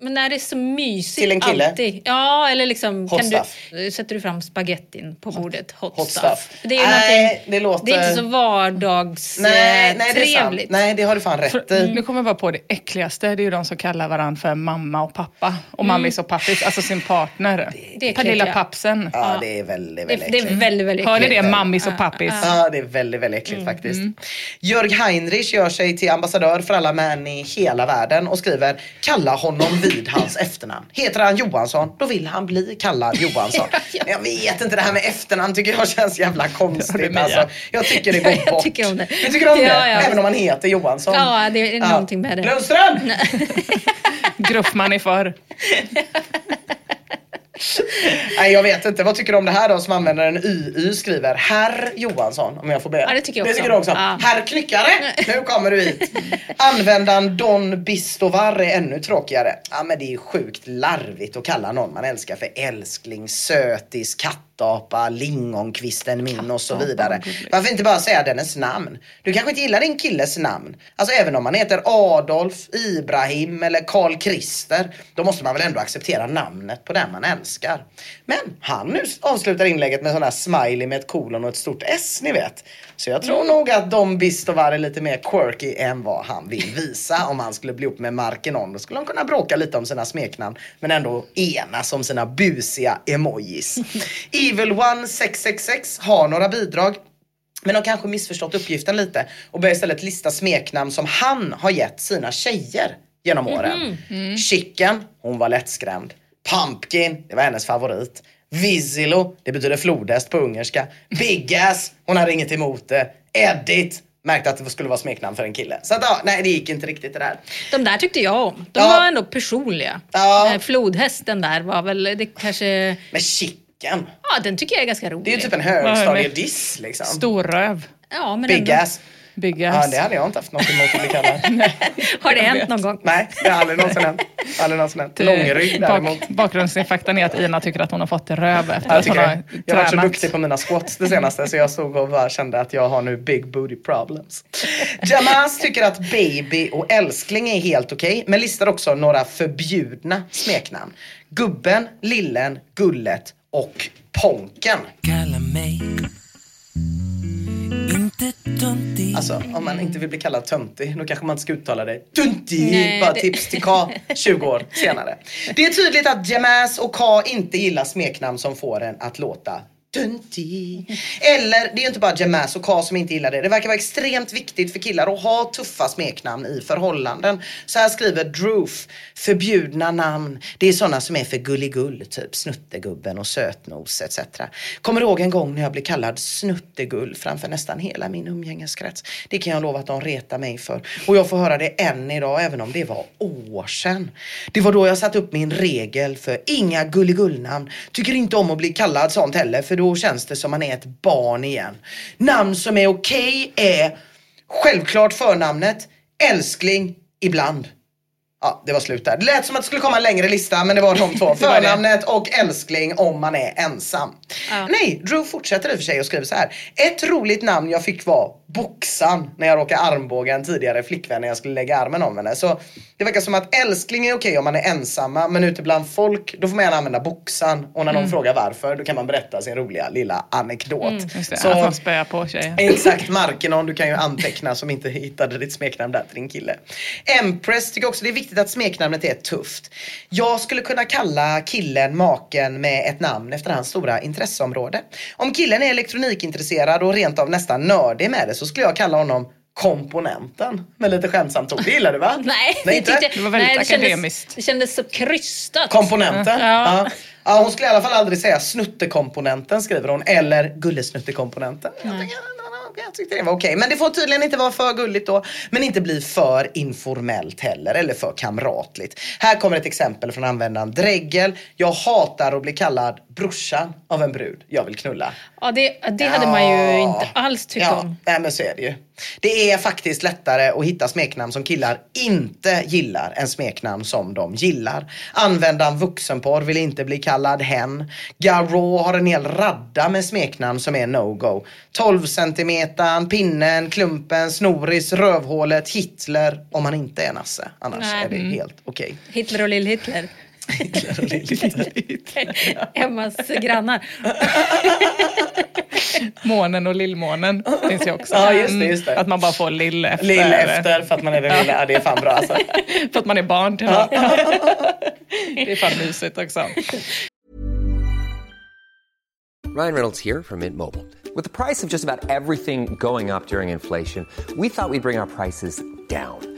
Men när det är så mysigt Till en kille? alltid. Ja, eller liksom Hot kan stuff. du, sätter du fram spagettin på bordet. Hot, Hot stuff. stuff. Det är, Nej, det låter- det är inte så vardags Nej, nej det är sant. trevligt. Nej det har du fan rätt För, i. Nu kommer jag bara på det äckligaste, det är ju de som kallar varandra för mamma och pappa. Och mammis och pappis, alltså sin partner. det är Pernilla äckligt, ja. pappsen. Ja det är väldigt, Det, väldigt det är äckligt. väldigt, väldigt Hör ni det? äckligt. Mammis och pappis. Ja, det är väldigt, väldigt äckligt faktiskt. Jörg Heinrich gör sig till ambassadör för alla män i hela världen och skriver Kalla honom vid hans efternamn. Heter han Johansson, då vill han bli kallad Johansson. (laughs) Men Jag vet inte, det här med efternamn tycker jag känns jävla konstigt. Alltså, jag tycker det går (laughs) Jag bort. tycker om det. Du tycker om det? Ja, ja. Även om man heter Johansson? Ja, det är någonting med det. Lundström! Gruffman är för. (laughs) Nej jag vet inte, vad tycker du om det här då som användaren UY skriver? Herr Johansson, om jag får be. Ja, det tycker jag Det också. tycker du också? Ja. Herr Knyckare, (laughs) nu kommer du hit. Användaren Don Bistovar är ännu tråkigare. Ja men det är sjukt larvigt att kalla någon man älskar för älskling, sötis, kattapa, lingonkvisten min och så vidare. Varför inte bara säga dennes namn? Du kanske inte gillar din killes namn. Alltså även om man heter Adolf, Ibrahim eller Karl Christer. Då måste man väl ändå acceptera namnet på den man älskar. Men han nu avslutar inlägget med sån här smiley med ett kolon och ett stort S ni vet. Så jag tror nog att Dom Bistovar är lite mer quirky än vad han vill visa. (laughs) Om han skulle bli ihop med Markenon då skulle de kunna bråka lite om sina smeknamn. Men ändå enas om sina busiga emojis. (laughs) Evil One 666 har några bidrag. Men de kanske missförstått uppgiften lite och börjar istället lista smeknamn som han har gett sina tjejer genom åren. Chicken, hon var lättskrämd. Pumpkin, det var hennes favorit. Vizilo, det betyder flodhäst på ungerska. Big Ass, hon hade inget emot det. Edit, märkte att det skulle vara smeknamn för en kille. Så att, ja, nej det gick inte riktigt det där. De där tyckte jag om. De Ja. var ändå personliga. Ja. Flodhästen där var väl, det kanske... Men chicken? Ja, den tycker jag är ganska rolig. Det är ju typ en högstadiediss liksom. Stor röv. Ja, men Big ändå. ass. Big Ja, det hade jag inte haft något emot att bli kallad. (laughs) Har det hänt någon gång? Nej, det har aldrig någonsin hänt. Aldrig någonsin hänt. Långrygg däremot. Bak, bakgrundsfaktan är att Ina tycker att hon har fått röv efter Jag, att hon har det. jag har varit så duktig på mina squats det senaste så jag stod och bara kände att jag har nu big booty problems. Jamas tycker att baby och älskling är helt okej men listar också några förbjudna smeknamn. Gubben, lillen, gullet och ponken. Kalla mig Alltså om man inte vill bli kallad töntig då kanske man inte ska uttala det tuntig. Nej, Bara det- tips till K 20 år senare. Det är tydligt att Jamas och K inte gillar smeknamn som får en att låta Tuntig. Eller det är ju inte bara Jamas och K som inte gillar det. Det verkar vara extremt viktigt för killar att ha tuffa smeknamn i förhållanden. Så här skriver Droof. Förbjudna namn. Det är sådana som är för gulligull. Typ snuttegubben och sötnos etc. Kommer ihåg en gång när jag blev kallad snuttegull framför nästan hela min umgängeskrets. Det kan jag lova att de retar mig för. Och jag får höra det än idag även om det var år sedan. Det var då jag satte upp min regel för inga gulligullnamn. Tycker inte om att bli kallad sånt heller för då känns det som man är ett barn igen. Namn som är okej är självklart förnamnet, älskling, ibland. Ja, det var slut där. Det lät som att det skulle komma en längre lista men det var de två. (laughs) Förnamnet och älskling om man är ensam. Ja. Nej, Drew fortsätter i och för sig och skriver så här. Ett roligt namn jag fick var Boxan när jag råkade armbåga en tidigare flickvän när jag skulle lägga armen om henne. Så det verkar som att älskling är okej om man är ensamma men ute bland folk då får man gärna använda Boxan och när någon Mm. frågar varför då kan man berätta sin roliga lilla anekdot. Just det, Så- att man spöar på tjejer. Exakt, Markenon. Du kan ju anteckna som inte hittade ditt smeknamn där till din kille. Empress tycker också det är viktigt att smeknamnet är tufft. Jag skulle kunna kalla killen maken med ett namn efter hans stora intresseområde. Om killen är elektronikintresserad och rent av nästan nördig med det så skulle jag kalla honom komponenten med lite skämtsamt ord. Det gillar du va? (laughs) Nej, Nej inte? Det var väldigt nej, kändes, akademiskt. det kändes så krystat. Komponenten? Ja. Ja. ja. Hon skulle i alla fall aldrig säga snuttekomponenten skriver hon. Eller gullesnuttekomponenten. Jag tycker- Jag tyckte det var okej. Men det får tydligen inte vara för gulligt då. Men inte bli för informellt heller. Eller för kamratligt. Här kommer ett exempel från användaren Dregel. Jag hatar att bli kallad brorsan av en brud jag vill knulla. Ja, det, det hade man ju inte alls tyckt ja, om. Nej men så är det ju. Det är faktiskt lättare att hitta smeknamn som killar inte gillar än smeknamn som de gillar. Användaren vuxenporr vill inte bli kallad hen. Garo har en hel radda med smeknamn som är no-go. 12 centimetern, pinnen, klumpen, snoris, rövhålet, Hitler om man inte är nasse. Annars Nej. är det Mm. helt okej. Hitler och Lill-Hitler. Emmas grannar. Månen och lillmånen finns ju också. Ja, just det, just det. Att man bara får lill efter. Lill efter för att man är den lilla. Ja, det är fan bra alltså. (laughs) för att man är barn till någon. (laughs) Det är fan mysigt också. Ryan Reynolds here from Mint Mobile. With the price of just about everything going up during inflation, we thought we'd bring our prices down.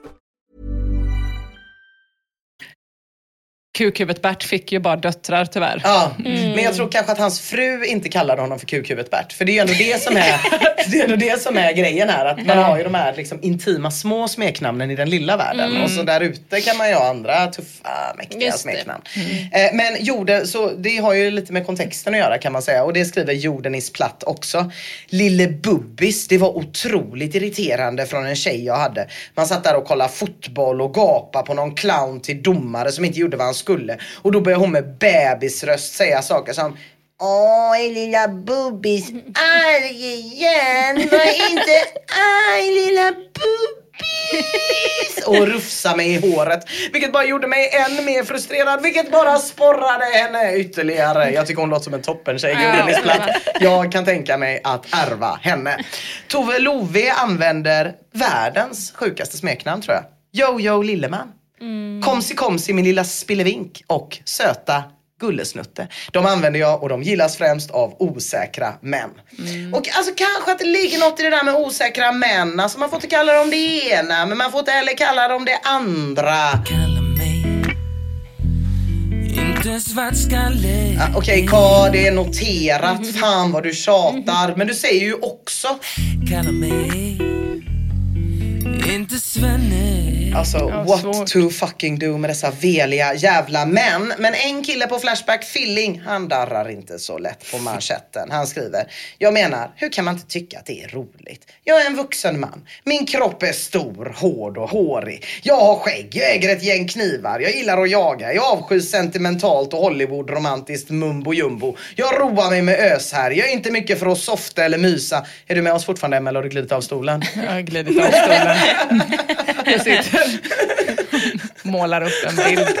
Kukhuvudet Bert fick ju bara döttrar tyvärr. Ja, men jag tror kanske att hans fru inte kallade honom för kukhuvudet Bert. För det är ju ändå det som är, (laughs) det är, ändå det som är grejen här. Att man Ja. har ju de här liksom intima små smeknamnen i den lilla världen. Mm. Och så där ute kan man ju ha andra tuffa, mäktiga Just smeknamn. Eh, men jorden, så det har ju lite med kontexten att göra kan man säga. Och det skriver jorden is platt också. Lille Bubbis, det var otroligt irriterande från en tjej jag hade. Man satt där och kollade fotboll och gapade på någon clown till domare som inte gjorde vad han skulle. Och då började hon med bebisröst säga saker som Åh, lilla Bubbis, arg igen, var inte arg lilla Bubbis. Och rufsa mig i håret. Vilket bara gjorde mig än mer frustrerad. Vilket bara sporrade henne ytterligare. Jag tycker hon låter som en toppentjej. Ja. Jag kan tänka mig att ärva henne. Tove Love använder världens sjukaste smeknamn tror jag. Jojo Lilleman. Komsi komsi min lilla spillevink och söta Gullesnutte. De använder jag och de gillas främst av osäkra män. Och alltså kanske att det ligger något i det där med osäkra män. Alltså man får inte kalla dem det ena men man får inte heller kalla dem det andra. Ah, Okej Ka, det är noterat. Fan vad du tjatar. Men du säger ju också Kalla mig Inte svenne Alltså Ja, what svårt. to fucking do med dessa veliga jävla män. Men en kille på Flashback, Filling, han darrar inte så lätt på manschetten. Han skriver, jag menar, hur kan man inte tycka att det är roligt? Jag är en vuxen man. Min kropp är stor, hård och hårig. Jag har skägg, jag äger ett gäng knivar, jag gillar att jaga, jag avskyr sentimentalt och Hollywood-romantiskt mumbo jumbo. Jag roar mig med ös här, jag är inte mycket för att softa eller mysa. Är du med oss fortfarande Emma eller har du glidit av stolen? Jag har glidit av stolen. (laughs) (laughs) Målar upp en bild.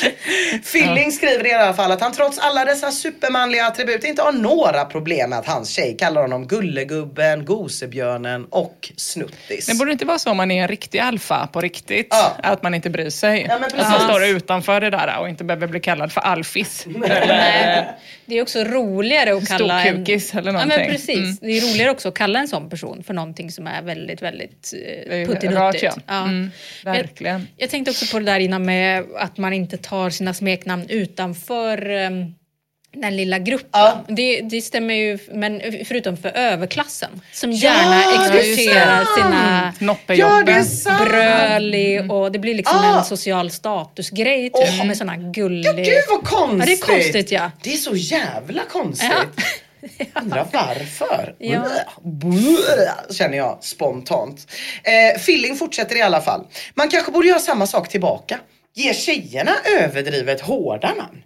(laughs) Filling skriver i alla fall att han trots alla dessa supermanliga attribut inte har några problem med att hans tjej kallar honom Gullegubben, Gosebjörnen och Snuttis. Det borde inte vara så om man är en riktig alfa på riktigt. Att man inte bryr sig. Ja, men att man precis. står utanför det där och inte behöver bli kallad för alfis. (laughs) Nej. Det är också roligare att kalla en... Storkukis eller Ja någonting. men precis. Mm. Det är roligare också att kalla en sån person för någonting som är väldigt, väldigt Det eh, rakt, puttinuttigt. ja. Mm, verkligen. Jag, jag tänkte också på det där innan med att man inte tar sina smeknamn utanför ehm, den lilla gruppen. Det, det stämmer ju, men förutom för överklassen som Ja, gärna är exporterar sina Noppejobben. Ja, bröli och det blir liksom Ah. en social statusgrej typ Åh. med såna gulliga... Gud vad konstigt! Ja, det är konstigt ja. Det är så jävla konstigt. Ja. (laughs) Undrar varför? Ja. Känner jag spontant. Eh, Filling fortsätter i alla fall. Man kanske borde göra samma sak tillbaka. Ge tjejerna överdrivet hårda namn.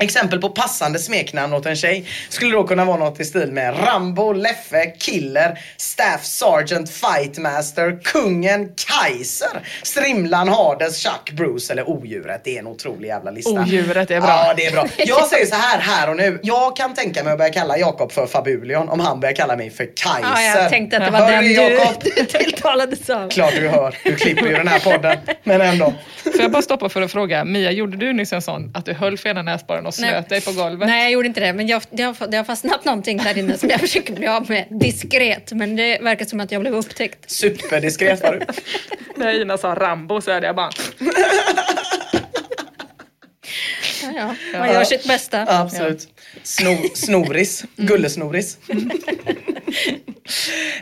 Exempel på passande smeknamn åt en tjej skulle då kunna vara något i stil med Rambo, Leffe, Killer, Staff Sergeant, Fightmaster, Kungen, Kaiser, Strimlan, Hades, Chuck, Bruce eller Odjuret. Det är en otrolig jävla lista. Odjuret är bra. Ja, det är bra. (laughs) Jag säger så här, här och nu. Jag kan tänka mig att börja kalla Jakob för Fabulion om han börjar kalla mig för Kaiser. Ja, jag tänkte att det var Hör den du, du (laughs) tilltalades av. Klart du hör. Du klipper ju den här podden. Men ändå. (laughs) Får jag bara stoppa för att fråga, Mia, gjorde du nyss en sån att du höll för ena näsborren och Nej. snöt dig på golvet? Nej, jag gjorde inte det. Men jag, det, har, det har fastnat någonting där inne som jag (laughs) försöker bli av med diskret. Men det verkar som att jag blev upptäckt. Superdiskret var du. (laughs) När Ina sa Rambo så hade jag bara... (laughs) Ja, ja. Man gör sitt bästa. Ja, absolut. Sno, snoris. (laughs) Gullesnoris.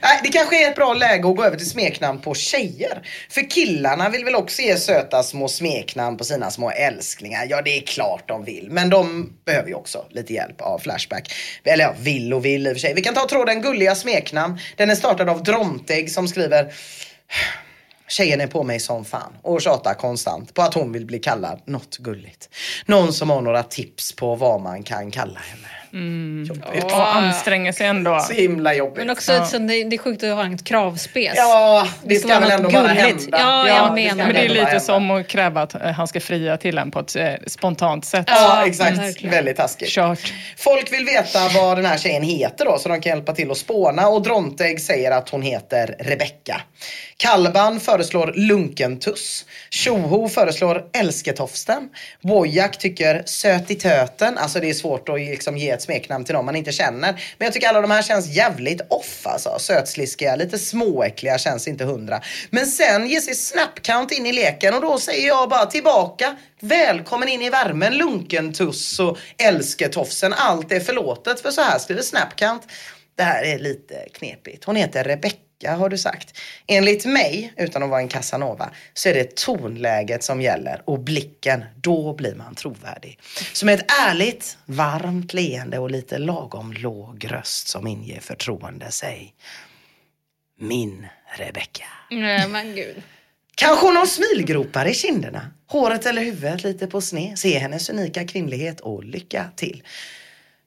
Nej, det kanske är ett bra läge att gå över till smeknamn på tjejer. För killarna vill väl också ge söta små smeknamn på sina små älsklingar. Ja, det är klart de vill. Men de behöver ju också lite hjälp av Flashback. Eller ja, vill och vill i och för sig. Vi kan ta tråden Gulliga smeknamn. Den är startad av Drontegg som skriver Tjejen är på mig som fan och tjatar konstant på att hon vill bli kallad något gulligt. Någon som har några tips på vad man kan kalla henne. Jobbigt. Och anstränger sig ändå. Så himla jobbigt. Men också ett sånt- det, det är sjukt att ha ett kravspec. Ja, det ska väl ändå bara hända. Ja, Ja, jag det menar Men det är lite hända. som att kräva att eh, han ska fria till en på ett eh, spontant sätt. Ja, exakt. verkligen. Väldigt taskigt. Kört. Folk vill veta vad den här tjejen heter då så de kan hjälpa till att spåna och Drontegg säger att hon heter Rebecka. Kalban föreslår Lunkentuss. Tjoho föreslår Älsketofsten. Wojak tycker Söt i töten. Alltså det är svårt att liksom ge ett smeknamn till någon man inte känner. Men jag tycker alla de här känns jävligt off alltså. Sötsliskiga, lite småäckliga känns inte hundra. Men sen ger sig Snapcount in i leken och då säger jag bara tillbaka. Välkommen in i värmen Lunkentuss och Älsketofsen. Allt är förlåtet för så här skriver Snapcount. Det här är lite knepigt. Hon heter Rebecka har du sagt. Enligt mig, utan att vara en casanova, så är det tonläget som gäller och blicken. Då blir man trovärdig. Så med ett ärligt, varmt leende och lite lagom låg röst som inger förtroende, säg min Rebecka. Nej men gud. Kanske hon har smilgropar i kinderna, håret eller huvudet lite på sned. Se hennes unika kvinnlighet och lycka till.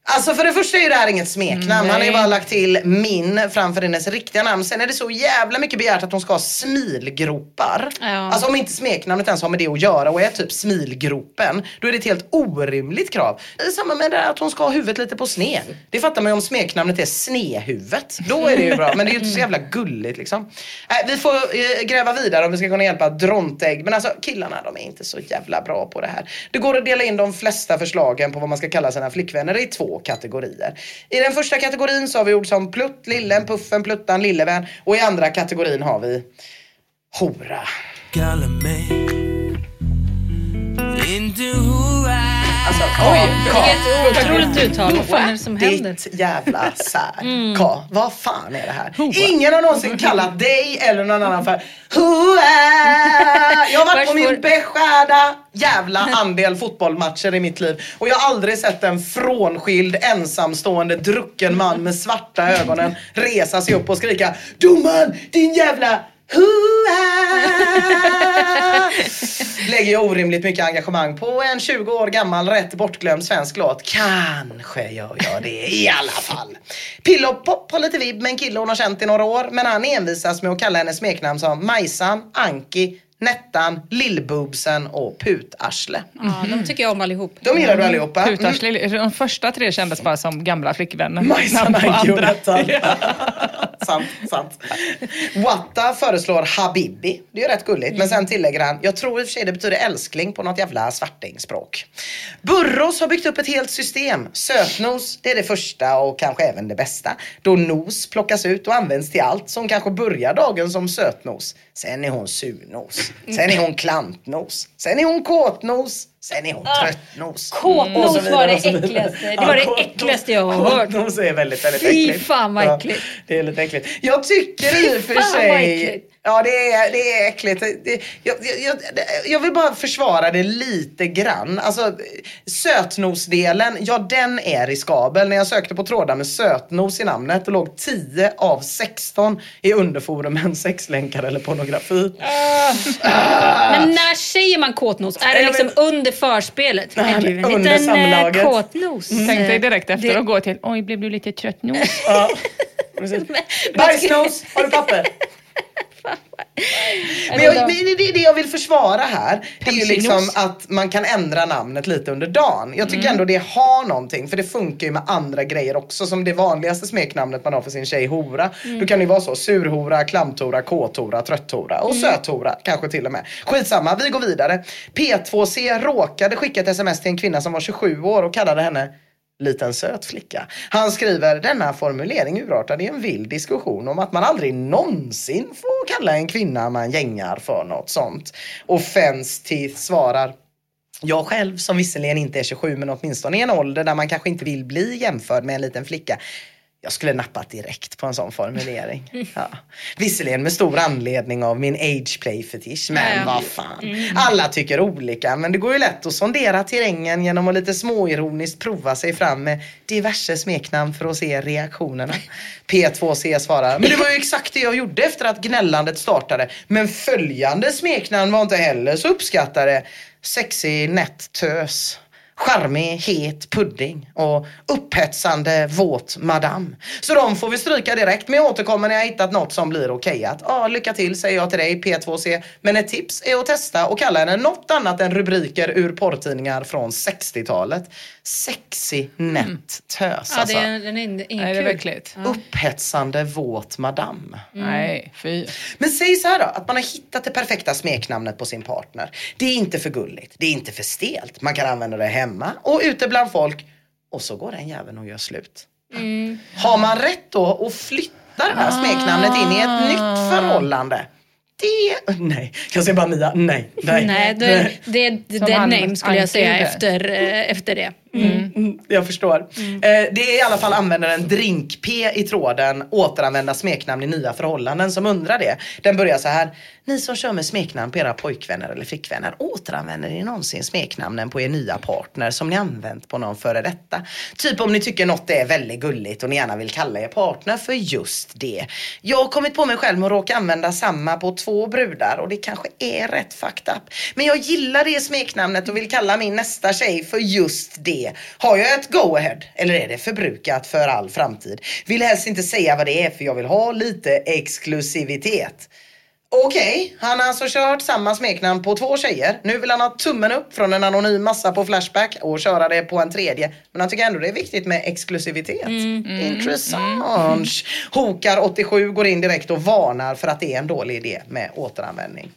Alltså för det första är ju det här inget smeknamn. Han har ju bara lagt till min framför hennes riktiga namn. Sen är det så jävla mycket begärt att hon ska ha smilgropar. Ja. Alltså om inte smeknamnet ens har med det att göra och är typ smilgropen. Då är det ett helt orimligt krav. Det är samma med det att hon ska ha huvudet lite på sned. Det fattar man ju om smeknamnet är Snehuvudet. Då är det ju bra. Men det är ju inte så jävla gulligt liksom. Äh, vi får eh, gräva vidare om vi ska kunna hjälpa Drontegg. Men alltså killarna de är inte så jävla bra på det här. Det går att dela in de flesta förslagen på vad man ska kalla sina flickvänner i två kategorier. I den första kategorin så har vi ord som plutt, lillen, puffen, pluttan, lillevän. Och i andra kategorin har vi hora. Kalla mig inte hora Alltså, Oj, Ka, vilket otroligt uttal. Vad fan är det som händer? Ditt jävla sär. (laughs) Mm. Ka, vad fan är det här? Ingen har någonsin kallat dig eller någon annan för Hoa! Jag har varit på min beskärda jävla andel fotbollmatcher i mitt liv och jag har aldrig sett en frånskild ensamstående drucken man med svarta ögonen resa sig upp och skrika Domaren, din jävla Hoa! Lägger jag orimligt mycket engagemang på en 20 år gammal rätt bortglömd svensk låt. Kanske gör jag det i alla fall. Pillopop har lite vibb med en kille hon har känt i några år men han envisas med att kalla hennes smeknamn som Majsan, Anki, Nettan, Lillboobsen och Putarsle. Ja, de tycker jag om allihop. De gillar du allihopa. Mm. Putarsle, De första tre kändes bara som gamla flickvänner. Majsan, Anki och. Nettan. (laughs) sant, sant. Watta föreslår Habibi. Det är ju rätt gulligt. Men sen tillägger han, jag tror i och för sig det betyder älskling på något jävla svartingspråk. Burros har byggt upp ett helt system. Sötnos, det är det första och kanske även det bästa. Då nos plockas ut och används till allt. Hon kanske börjar dagen som sötnos. Sen är hon surnos. (laughs) Sen är hon klantnos. Sen är hon kåtnos. Sen är hon tröttnos. Kåtnos var det äckligaste. Det var det kåtnos- äckligaste jag har hört. Kåtnos är väldigt, väldigt Fy äckligt. fan vad Ja, äckligt. det är lite äckligt. Jag tycker i och för fan vad sig... Ja, det är, det är äckligt. Det, jag, jag, jag, jag vill bara försvara det lite grann. Alltså, sötnosdelen, ja den är riskabel. När jag sökte på trådar med sötnos i namnet, det låg 10 av 16 i underforumen sexlänkar eller pornografi. Men när säger man kåtnos? Är det Jag liksom vet- under förspelet? Nej, är du en under liten eh, samlaget. kåtnos? Tänk dig direkt efter Det- att gå till, oj blev du lite trött nu? Ja. (laughs) Bajsnos, har du papper? (laughs) (laughs) Men, jag, men det, det, jag vill försvara här, det är ju liksom att man kan ändra namnet lite under dagen. Jag tycker ändå det har någonting, för det funkar ju med andra grejer också. Som det vanligaste smeknamnet man har för sin tjej, hora. Mm. Då kan det ju vara så, surhora, klamthora, kåthora, trötthora och Mm. söthora kanske till och med. Skitsamma, vi går vidare. P2C råkade skicka ett sms till en kvinna som var 27 år och kallade henne liten söt flicka. Han skriver denna formulering urartade i en vild diskussion om att man aldrig någonsin får kalla en kvinna man gängar för något sånt. Och Fenstith svarar jag själv som visserligen inte är 27 men åtminstone i en ålder där man kanske inte vill bli jämförd med en liten flicka. Jag skulle nappat direkt på en sån formulering. Ja. Visserligen med stor anledning av min age play fetisch men ja. vad fan. Mm. Alla tycker olika men det går ju lätt att sondera terrängen genom att lite småironiskt prova sig fram med diverse smeknamn för att se reaktionerna. P2C svarar, men det var ju exakt det jag gjorde efter att gnällandet startade. Men följande smeknamn var inte heller så uppskattade. Sexig nätt tös. Charmig, het pudding och upphetsande våt madam. Så de får vi stryka direkt, men jag återkommer när jag hittat något som blir okejat. Ja, lycka till säger jag till dig P2C. Men ett tips är att testa och kalla henne något annat än rubriker ur porrtidningar från 60-talet. Sexy, nätt tös Ja, alltså. det är, den är ingen Nej, det är kul. verkligt. Upphetsande våt madam. Nej, fy. Men säg så här då, att man har hittat det perfekta smeknamnet på sin partner. Det är inte för gulligt, det är inte för stelt. Man kan använda det hemma och ute bland folk. Och så går den jäveln och gör slut. Mm. Har man rätt då att flytta det här smeknamnet in i ett nytt förhållande? Det... Nej, jag säger bara Mia. Nej. Nej. Nej, det, det, det, dead name skulle jag säga efter, eh, efter det. Mm, jag förstår. Eh, det är i alla fall användaren Drink-P i tråden återanvända smeknamn i nya förhållanden som undrar det. Den börjar så här. Ni som kör med smeknamn på era pojkvänner eller flickvänner, återanvänder ni någonsin smeknamnen på er nya partner som ni använt på någon före detta? Typ om ni tycker något är väldigt gulligt och ni gärna vill kalla er partner för just det. Jag har kommit på mig själv att råka använda samma på två brudar och det kanske är rätt fucked up. Men jag gillar det smeknamnet och vill kalla min nästa tjej för just det. Har jag ett go-ahead eller är det förbrukat för all framtid? Vill helst inte säga vad det är för jag vill ha lite exklusivitet. Okej, han har alltså kört samma smeknamn på två tjejer. Nu vill han ha tummen upp från en anonym massa på Flashback och köra det på en tredje. Men han tycker ändå det är viktigt med exklusivitet. Intressant. Hokar 87 går in direkt och varnar för att det är en dålig idé med återanvändning.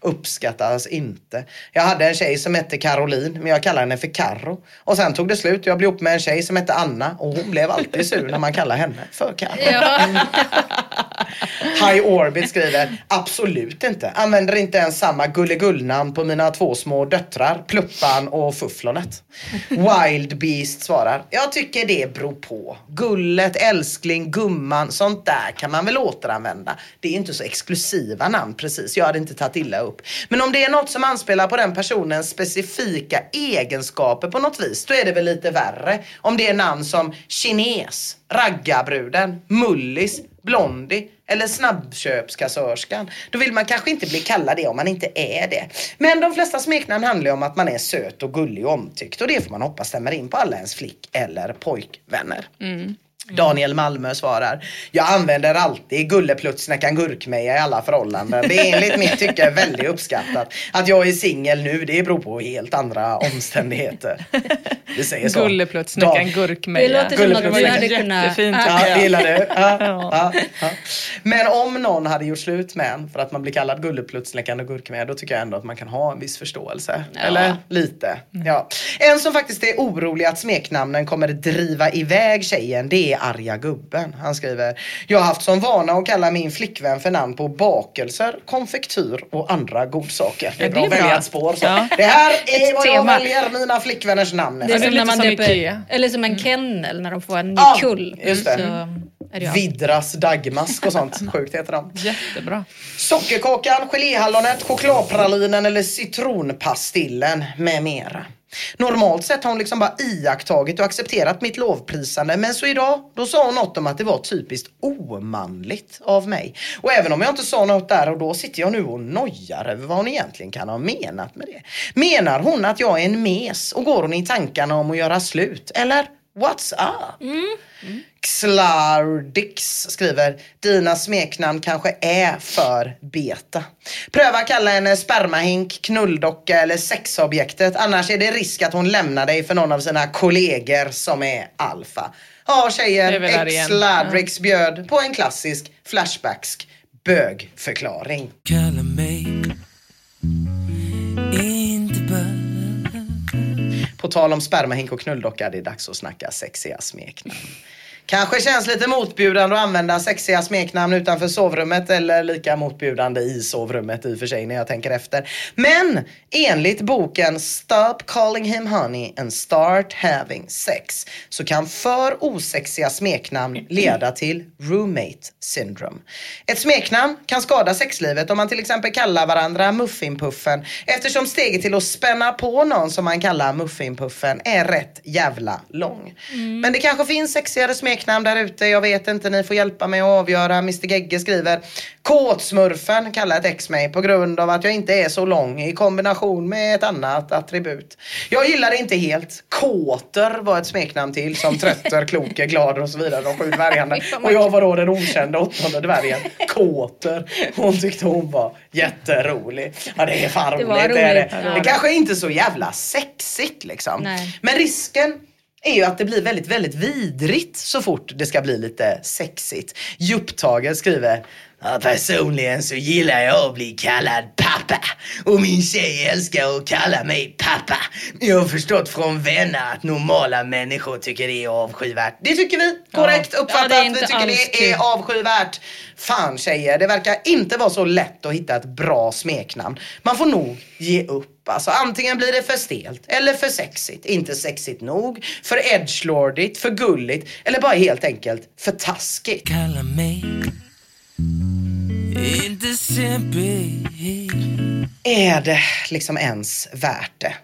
Uppskattas inte. Jag hade en tjej som hette Caroline, men jag kallade henne för Carro. Och sen tog det slut och jag blev ihop med en tjej som hette Anna och hon blev alltid sur när man kallar henne för Carro. (laughs) High Orbit skriver, absolut inte. Använder inte ens samma gulligullnamn på mina två små döttrar, Pluppan och Fufflonet. Wild Beast svarar, jag tycker det beror på. Gullet, älskling, gumman, sånt där kan man väl återanvända. Det är inte så exklusiva namn precis, jag hade inte tagit illa upp. Men om det är något som anspelar på den personens specifika egenskaper på något vis, då är det väl lite värre. Om det är namn som kines, raggarbruden, mullis, Blondie eller snabbköpskassörskan. Då vill man kanske inte bli kallad det om man inte är det. Men de flesta smeknamn handlar ju om att man är söt och gullig och omtyckt och det får man hoppas stämmer in på alla ens flick eller pojkvänner. Mm. Daniel Malmö svarar. Jag använder alltid gulleplutsnäckan gurkmeja i alla förhållanden. Det är enligt mitt tycke väldigt uppskattat. Att jag är singel nu det beror på helt andra omständigheter. Vi säger så. Gulleplutsnäckan gurkmeja. Det låter som att du hade kunnat... Ja. jag. gillar du? (laughs) Ja, ja, ja. Men om någon hade gjort slut med en för att man blir kallad gulleplutsläckande gurkmeja då tycker jag ändå att man kan ha en viss förståelse. Eller lite. Ja. En som faktiskt är orolig att smeknamnen kommer driva iväg tjejen det är arga gubben. Han skriver Jag har haft som vana att kalla min flickvän för namn på bakelser, konfektyr och andra godsaker. Det är Ja, bra det är att välja ett spår. Så. Ja. Det här är Ett vad jag tema. väljer mina flickvänners namn Det är efter. som lite när man som döper, eller som en kennel när de får en ny Ja, kull. just det. Så. Vidras dagmask och sånt. (laughs) Sjukt heter de. Jättebra. Sockerkakan, geléhallonet, chokladpralinen eller citronpastillen med mera. Normalt sett har hon liksom bara iakttagit och accepterat mitt lovprisande men så idag, då sa hon något om att det var typiskt omanligt av mig. Och även om jag inte sa något där och då sitter jag nu och nojar över vad hon egentligen kan ha menat med det. Menar hon att jag är en mes och går hon i tankarna om att göra slut? Eller what's up? Mm. Mm. Xlardix skriver Dina smeknamn kanske är för beta. Pröva kalla henne spermahink, knulldocka eller sexobjektet. Annars är det risk att hon lämnar dig för någon av sina kollegor som är alfa. Ja tjejer. Xlardix bjöd på en klassisk flashbacksk bögförklaring. Kalla mig inte På tal om spermahink och knulldocka, det är dags att snacka sexiga smeknamn. Kanske känns lite motbjudande att använda sexiga smeknamn utanför sovrummet eller lika motbjudande i sovrummet i och för sig när jag tänker efter. Men enligt boken Stop calling him honey and start having sex så kan för osexiga smeknamn leda till roommate syndrome. Ett smeknamn kan skada sexlivet om man till exempel kallar varandra muffinpuffen eftersom steget till att spänna på någon som man kallar muffinpuffen är rätt jävla lång. Men det kanske finns sexigare smeknamn smeknamn där ute? Jag vet inte, ni får hjälpa mig att avgöra. Mr Gegge skriver Kåtsmurfen kallar ett ex mig på grund av att jag inte är så lång i kombination med ett annat attribut. Jag gillar det inte helt. Kåter var ett smeknamn till som trötter, (laughs) klok, är glad och så vidare. De sju dvärgarna. Och jag var då den okända åttonde dvärgen. Kåter. Hon tyckte hon var jätterolig. Ja det är fan Det roligt. Det, är det. roligt. det kanske inte är så jävla sexigt liksom. Nej. Men risken är ju att det blir väldigt, väldigt vidrigt så fort det ska bli lite sexigt. Jupptagen skriver Ja, personligen så gillar jag att bli kallad pappa och min tjej älskar att kalla mig pappa. Jag har förstått från vänner att normala människor tycker det är avskyvärt. Det tycker vi, korrekt Ja, uppfattat. är vi tycker det är kul. avskyvärt. Fan tjejer, det verkar inte vara så lätt att hitta ett bra smeknamn. Man får nog ge upp. Alltså antingen blir det för stelt eller för sexigt. Inte sexigt nog, för edgelordigt, för gulligt eller bara helt enkelt för taskigt. Kalla mig är det liksom ens värt det?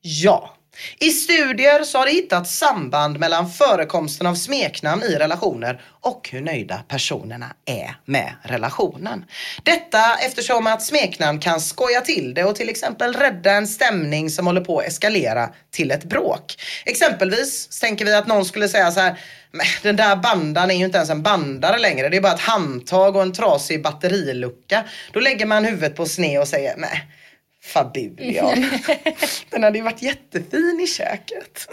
Ja. I studier så har det hittats samband mellan förekomsten av smeknamn i relationer och hur nöjda personerna är med relationen. Detta eftersom att smeknamn kan skoja till det och till exempel rädda en stämning som håller på att eskalera till ett bråk. Exempelvis tänker vi att någon skulle säga så här den där bandan är ju inte ens en bandare längre. Det är bara ett handtag och en trasig batterilucka. Då lägger man huvudet på sned och säger nej, Fabulian. (laughs) Den hade ju varit jättefin i köket.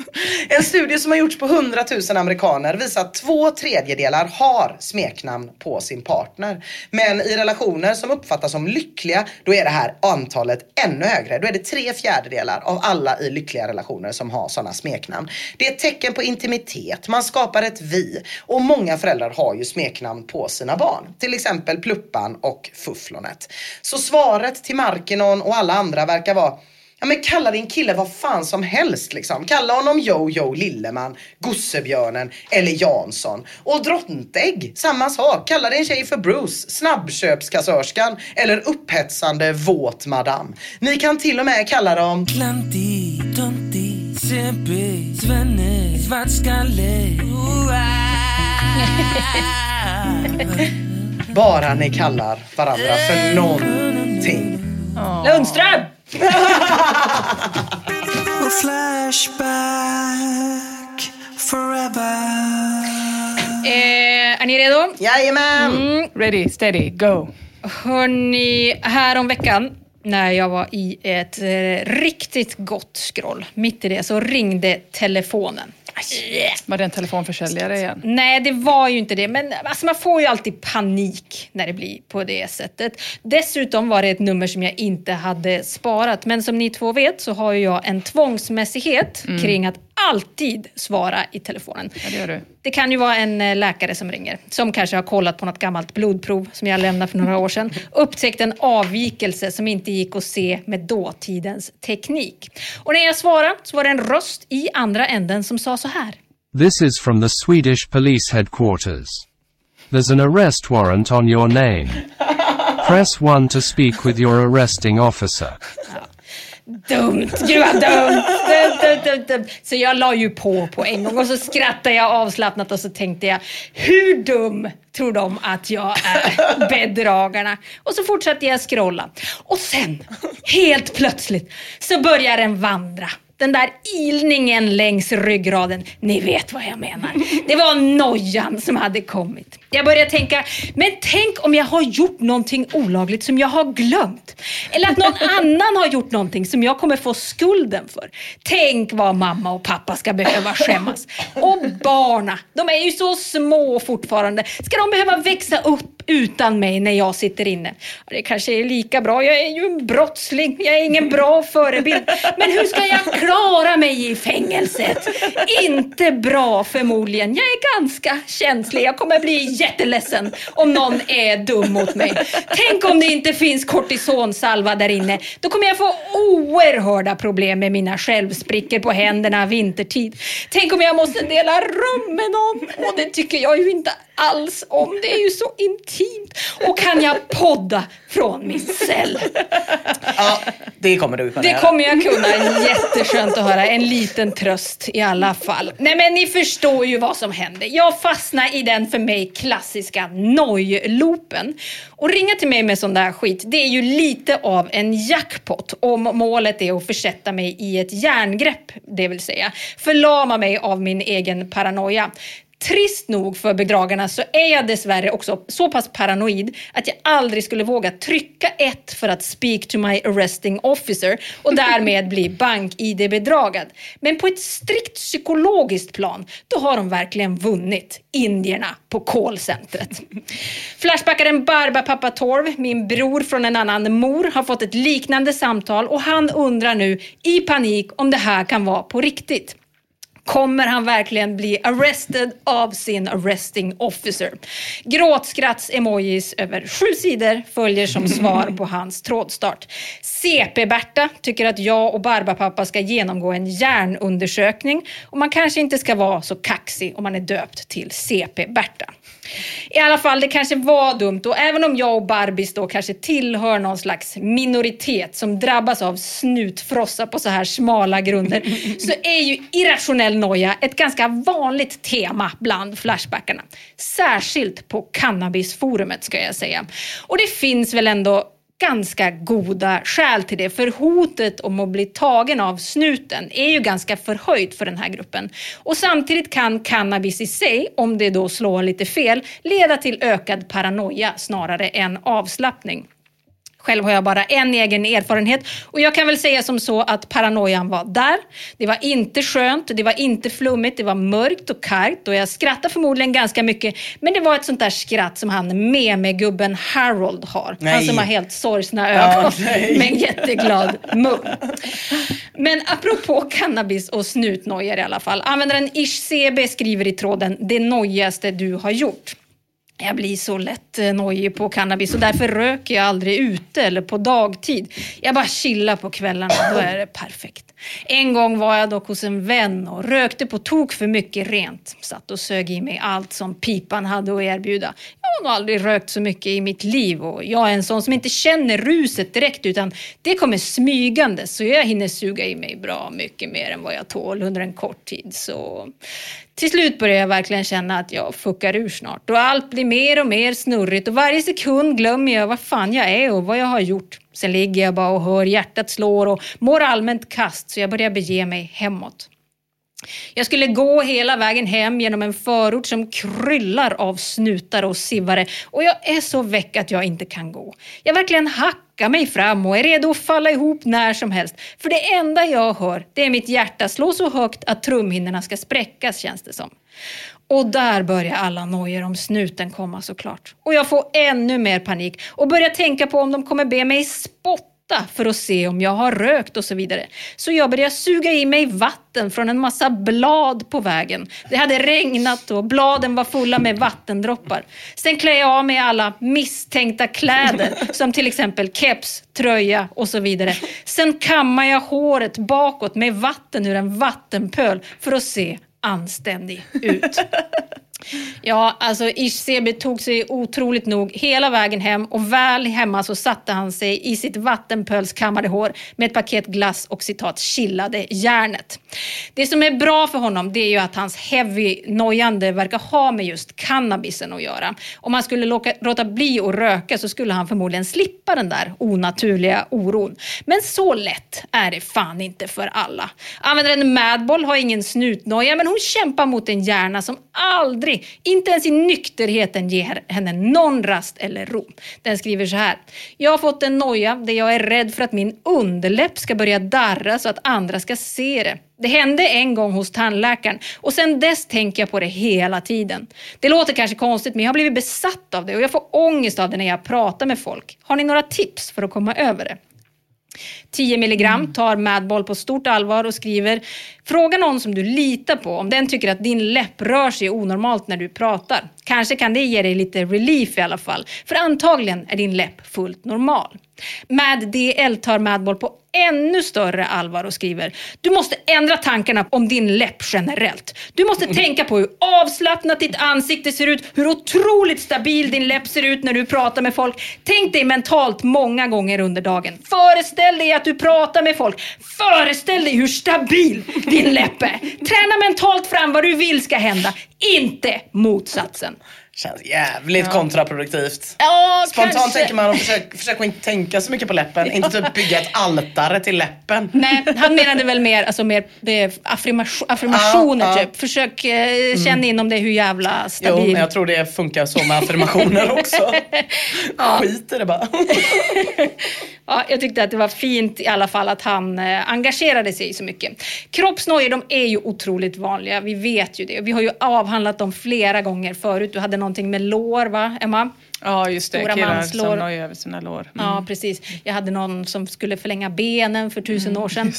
En studie som har gjorts på 100 000 amerikaner visar att två tredjedelar har smeknamn på sin partner. Men i relationer som uppfattas som lyckliga, då är det här antalet ännu högre. Då är det tre fjärdedelar av alla i lyckliga relationer som har sådana smeknamn. Det är ett tecken på intimitet, man skapar ett vi. Och många föräldrar har ju smeknamn på sina barn. Till exempel Pluppan och Fufflonet. Så svaret till Markinon och alla andra verkar vara Ja men kalla din kille vad fan som helst liksom. Kalla honom Jojo Lilleman, Gossebjörnen eller Jansson. Och Drottenägg, samma sak. Kalla din tjej för Bruce, Snabbköpskassörskan eller upphetsande våt madam. Ni kan till och med kalla dem Klantig, töntig, simpel, svenne, svartskalle bara ni kallar varandra för någonting. Lundström! Flashback forever Eh, är ni redo? Jajamän! Mm. Ready, steady, go. Hörni, här om veckan när jag var i ett eh, riktigt gott scroll, mitt i det så ringde telefonen. Var det en telefonförsäljare igen? Nej, det var ju inte det. Men alltså, man får ju alltid panik när det blir på det sättet. Dessutom var det ett nummer som jag inte hade sparat. Men som ni två vet så har ju jag en tvångsmässighet Mm. kring att alltid svara i telefonen. Ja, det gör du. Det kan ju vara en eh, läkare som ringer, som kanske har kollat på något gammalt blodprov som jag lämnade för några år sedan. (laughs) Upptäckt en avvikelse som inte gick att se med dåtidens teknik. Och när jag svarade så var det en röst i andra änden som sa så här. This is from the Swedish police headquarters. There's an arrest warrant on your name. (laughs) Press 1 to speak with your arresting officer. Dumt, gud vad dumt. Så jag la ju på på en gång och så skrattade jag avslappnat och så tänkte jag, hur dum tror de att jag är, bedragarna? Och så fortsatte jag scrolla. Och sen, helt plötsligt, så börjar den vandra. Den där ilningen längs ryggraden, ni vet vad jag menar. Det var nojan som hade kommit. Jag började tänka, men tänk om jag har gjort någonting olagligt som jag har glömt. Eller att någon (laughs) annan har gjort någonting som jag kommer få skulden för. Tänk vad mamma och pappa ska behöva skämmas. Och barna, de är ju så små fortfarande. Ska de behöva växa upp utan mig när jag sitter inne? Det kanske är lika bra. Jag är ju en brottsling. Jag är ingen bra förebild. Men hur ska jag klara mig i fängelset? Inte bra förmodligen. Jag är ganska känslig. Jag kommer bli jätteledsen om någon är dum mot mig. Tänk om det inte finns kortisonsalva där inne. Då kommer jag få oerhörda problem med mina självsprickor på händerna vintertid. Tänk om jag måste dela rum med någon. Och det tycker jag ju inte alls om. Det är ju så intimt. Och kan jag podda från min cell? Ja, det kommer du kunna Det göra. kommer jag kunna. Jätteskönt skönt att höra. En liten tröst i alla fall. Nej men ni förstår ju vad som händer. Jag fastnade i den för mig klassiska nojloopen. Och ringa till mig med sån där skit, det är ju lite av en jackpot om målet är att försätta mig i ett järngrepp, det vill säga förlama mig av min egen paranoia. Trist nog för bedragarna så är jag dessvärre också så pass paranoid att jag aldrig skulle våga trycka ett för att speak to my arresting officer och därmed bli (laughs) bank-id-bedragad. Men på ett strikt psykologiskt plan, då har de verkligen vunnit indierna på callcentret. Flashbackaren Barbapapa Torv, min bror från en annan mor, har fått ett liknande samtal och han undrar nu i panik om det här kan vara på riktigt. Kommer han verkligen bli arrested av sin arresting officer? Gråtskratts-emojis över sju sidor följer som svar på hans trådstart. CP-Berta tycker att jag och Barbapapa ska genomgå en hjärnundersökning och man kanske inte ska vara så kaxig om man är döpt till CP-Berta. I alla fall, det kanske var dumt och även om jag och Barbis då kanske tillhör någon slags minoritet som drabbas av snutfrossa på så här smala grunder så är ju irrationell noja ett ganska vanligt tema bland Flashbackarna. Särskilt på cannabisforumet ska jag säga. Och det finns väl ändå ganska goda skäl till det. För hotet om att bli tagen av snuten är ju ganska förhöjt för den här gruppen. Och samtidigt kan cannabis i sig, om det då slår lite fel, leda till ökad paranoia snarare än avslappning. Själv har jag bara en egen erfarenhet och jag kan väl säga som så att paranoian var där. Det var inte skönt, det var inte flummigt, det var mörkt och kargt och jag skrattade förmodligen ganska mycket. Men det var ett sånt där skratt som han med med gubben Harold har. Nej. Han som har helt sorgsna ögon nej. med en jätteglad mun. Men apropå cannabis och snutnojor i alla fall. Användaren Ish CB skriver i tråden det nojigaste du har gjort. Jag blir så lätt eh, nojig på cannabis och därför röker jag aldrig ute eller på dagtid. Jag bara chillar på kvällarna, då är det perfekt. En gång var jag dock hos en vän och rökte på tok för mycket rent. Satt och sög i mig allt som pipan hade att erbjuda. Jag har nog aldrig rökt så mycket i mitt liv och jag är en sån som inte känner ruset direkt utan det kommer smygande så jag hinner suga i mig bra mycket mer än vad jag tål under en kort tid. Så till slut börjar jag verkligen känna att jag fuckar ur snart och allt blir mer och mer snurrigt och varje sekund glömmer jag vad fan jag är och vad jag har gjort. Sen ligger jag bara och hör hjärtat slår och mår allmänt kast så jag börjar bege mig hemåt. Jag skulle gå hela vägen hem genom en förort som kryllar av snutar och sivare och jag är så väck att jag inte kan gå. Jag verkligen hackar mig fram och är redo att falla ihop när som helst. För det enda jag hör, det är mitt hjärta slå så högt att trumhinnorna ska spräckas känns det som. Och där börjar alla nojor om snuten komma såklart. Och jag får ännu mer panik och börjar tänka på om de kommer be mig spotta för att se om jag har rökt och så vidare. Så jag börjar suga i mig vatten från en massa blad på vägen. Det hade regnat och bladen var fulla med vattendroppar. Sen klär jag av mig alla misstänkta kläder som till exempel keps, tröja och så vidare. Sen kammar jag håret bakåt med vatten ur en vattenpöl för att se anständig ut. (laughs) Ja, alltså Ish-CB tog sig otroligt nog hela vägen hem och väl hemma så satte han sig i sitt vattenpölskammade hår med ett paket glass och citat chillade järnet. Det som är bra för honom det är ju att hans heavy-nojande verkar ha med just cannabisen att göra. Om han skulle låta, låta bli att röka så skulle han förmodligen slippa den där onaturliga oron. Men så lätt är det fan inte för alla. Användaren Madball har ingen snutnoja men hon kämpar mot en hjärna som aldrig, inte ens i nykterheten ger henne någon rast eller ro. Den skriver så här. Jag har fått en noja där jag är rädd för att min underläpp ska börja darra så att andra ska se det. Det hände en gång hos tandläkaren och sen dess tänker jag på det hela tiden. Det låter kanske konstigt men jag har blivit besatt av det och jag får ångest av det när jag pratar med folk. Har ni några tips för att komma över det? 10 milligram tar Madball på stort allvar och skriver Fråga någon som du litar på om den tycker att din läpp rör sig onormalt när du pratar. Kanske kan det ge dig lite relief i alla fall. För antagligen är din läpp fullt normal. Mad DL tar Madball på ännu större allvar och skriver Du måste ändra tankarna om din läpp generellt. Du måste tänka på hur avslappnat ditt ansikte ser ut, hur otroligt stabil din läpp ser ut när du pratar med folk. Tänk dig mentalt många gånger under dagen. Föreställ dig att du pratar med folk. Föreställ dig hur stabil din läppe! Träna mentalt fram vad du vill ska hända, inte motsatsen. Känns jävligt Ja. kontraproduktivt. Ja, Spontant kanske. tänker man, försök, försök inte tänka så mycket på läppen. Inte typ bygga ett altare till läppen. Nej, han menade väl mer, alltså mer affirmation, affirmationer Ja, ja. typ. Försök eh, känna inom det hur jävla Jo, stabil. men jag tror det funkar så med affirmationer också. (laughs) Skit i det bara. (laughs) Ja, jag tyckte att det var fint i alla fall att han eh, engagerade sig så mycket. Kroppsnojor, de är ju otroligt vanliga. Vi vet ju det. Vi har ju avhandlat dem flera gånger förut. Du hade någonting med lår, va, Emma? Ja, just det. Stora Killar manslår. som nojar över sina lår. Mm. Ja, precis. Jag hade någon som skulle förlänga benen för tusen år sedan.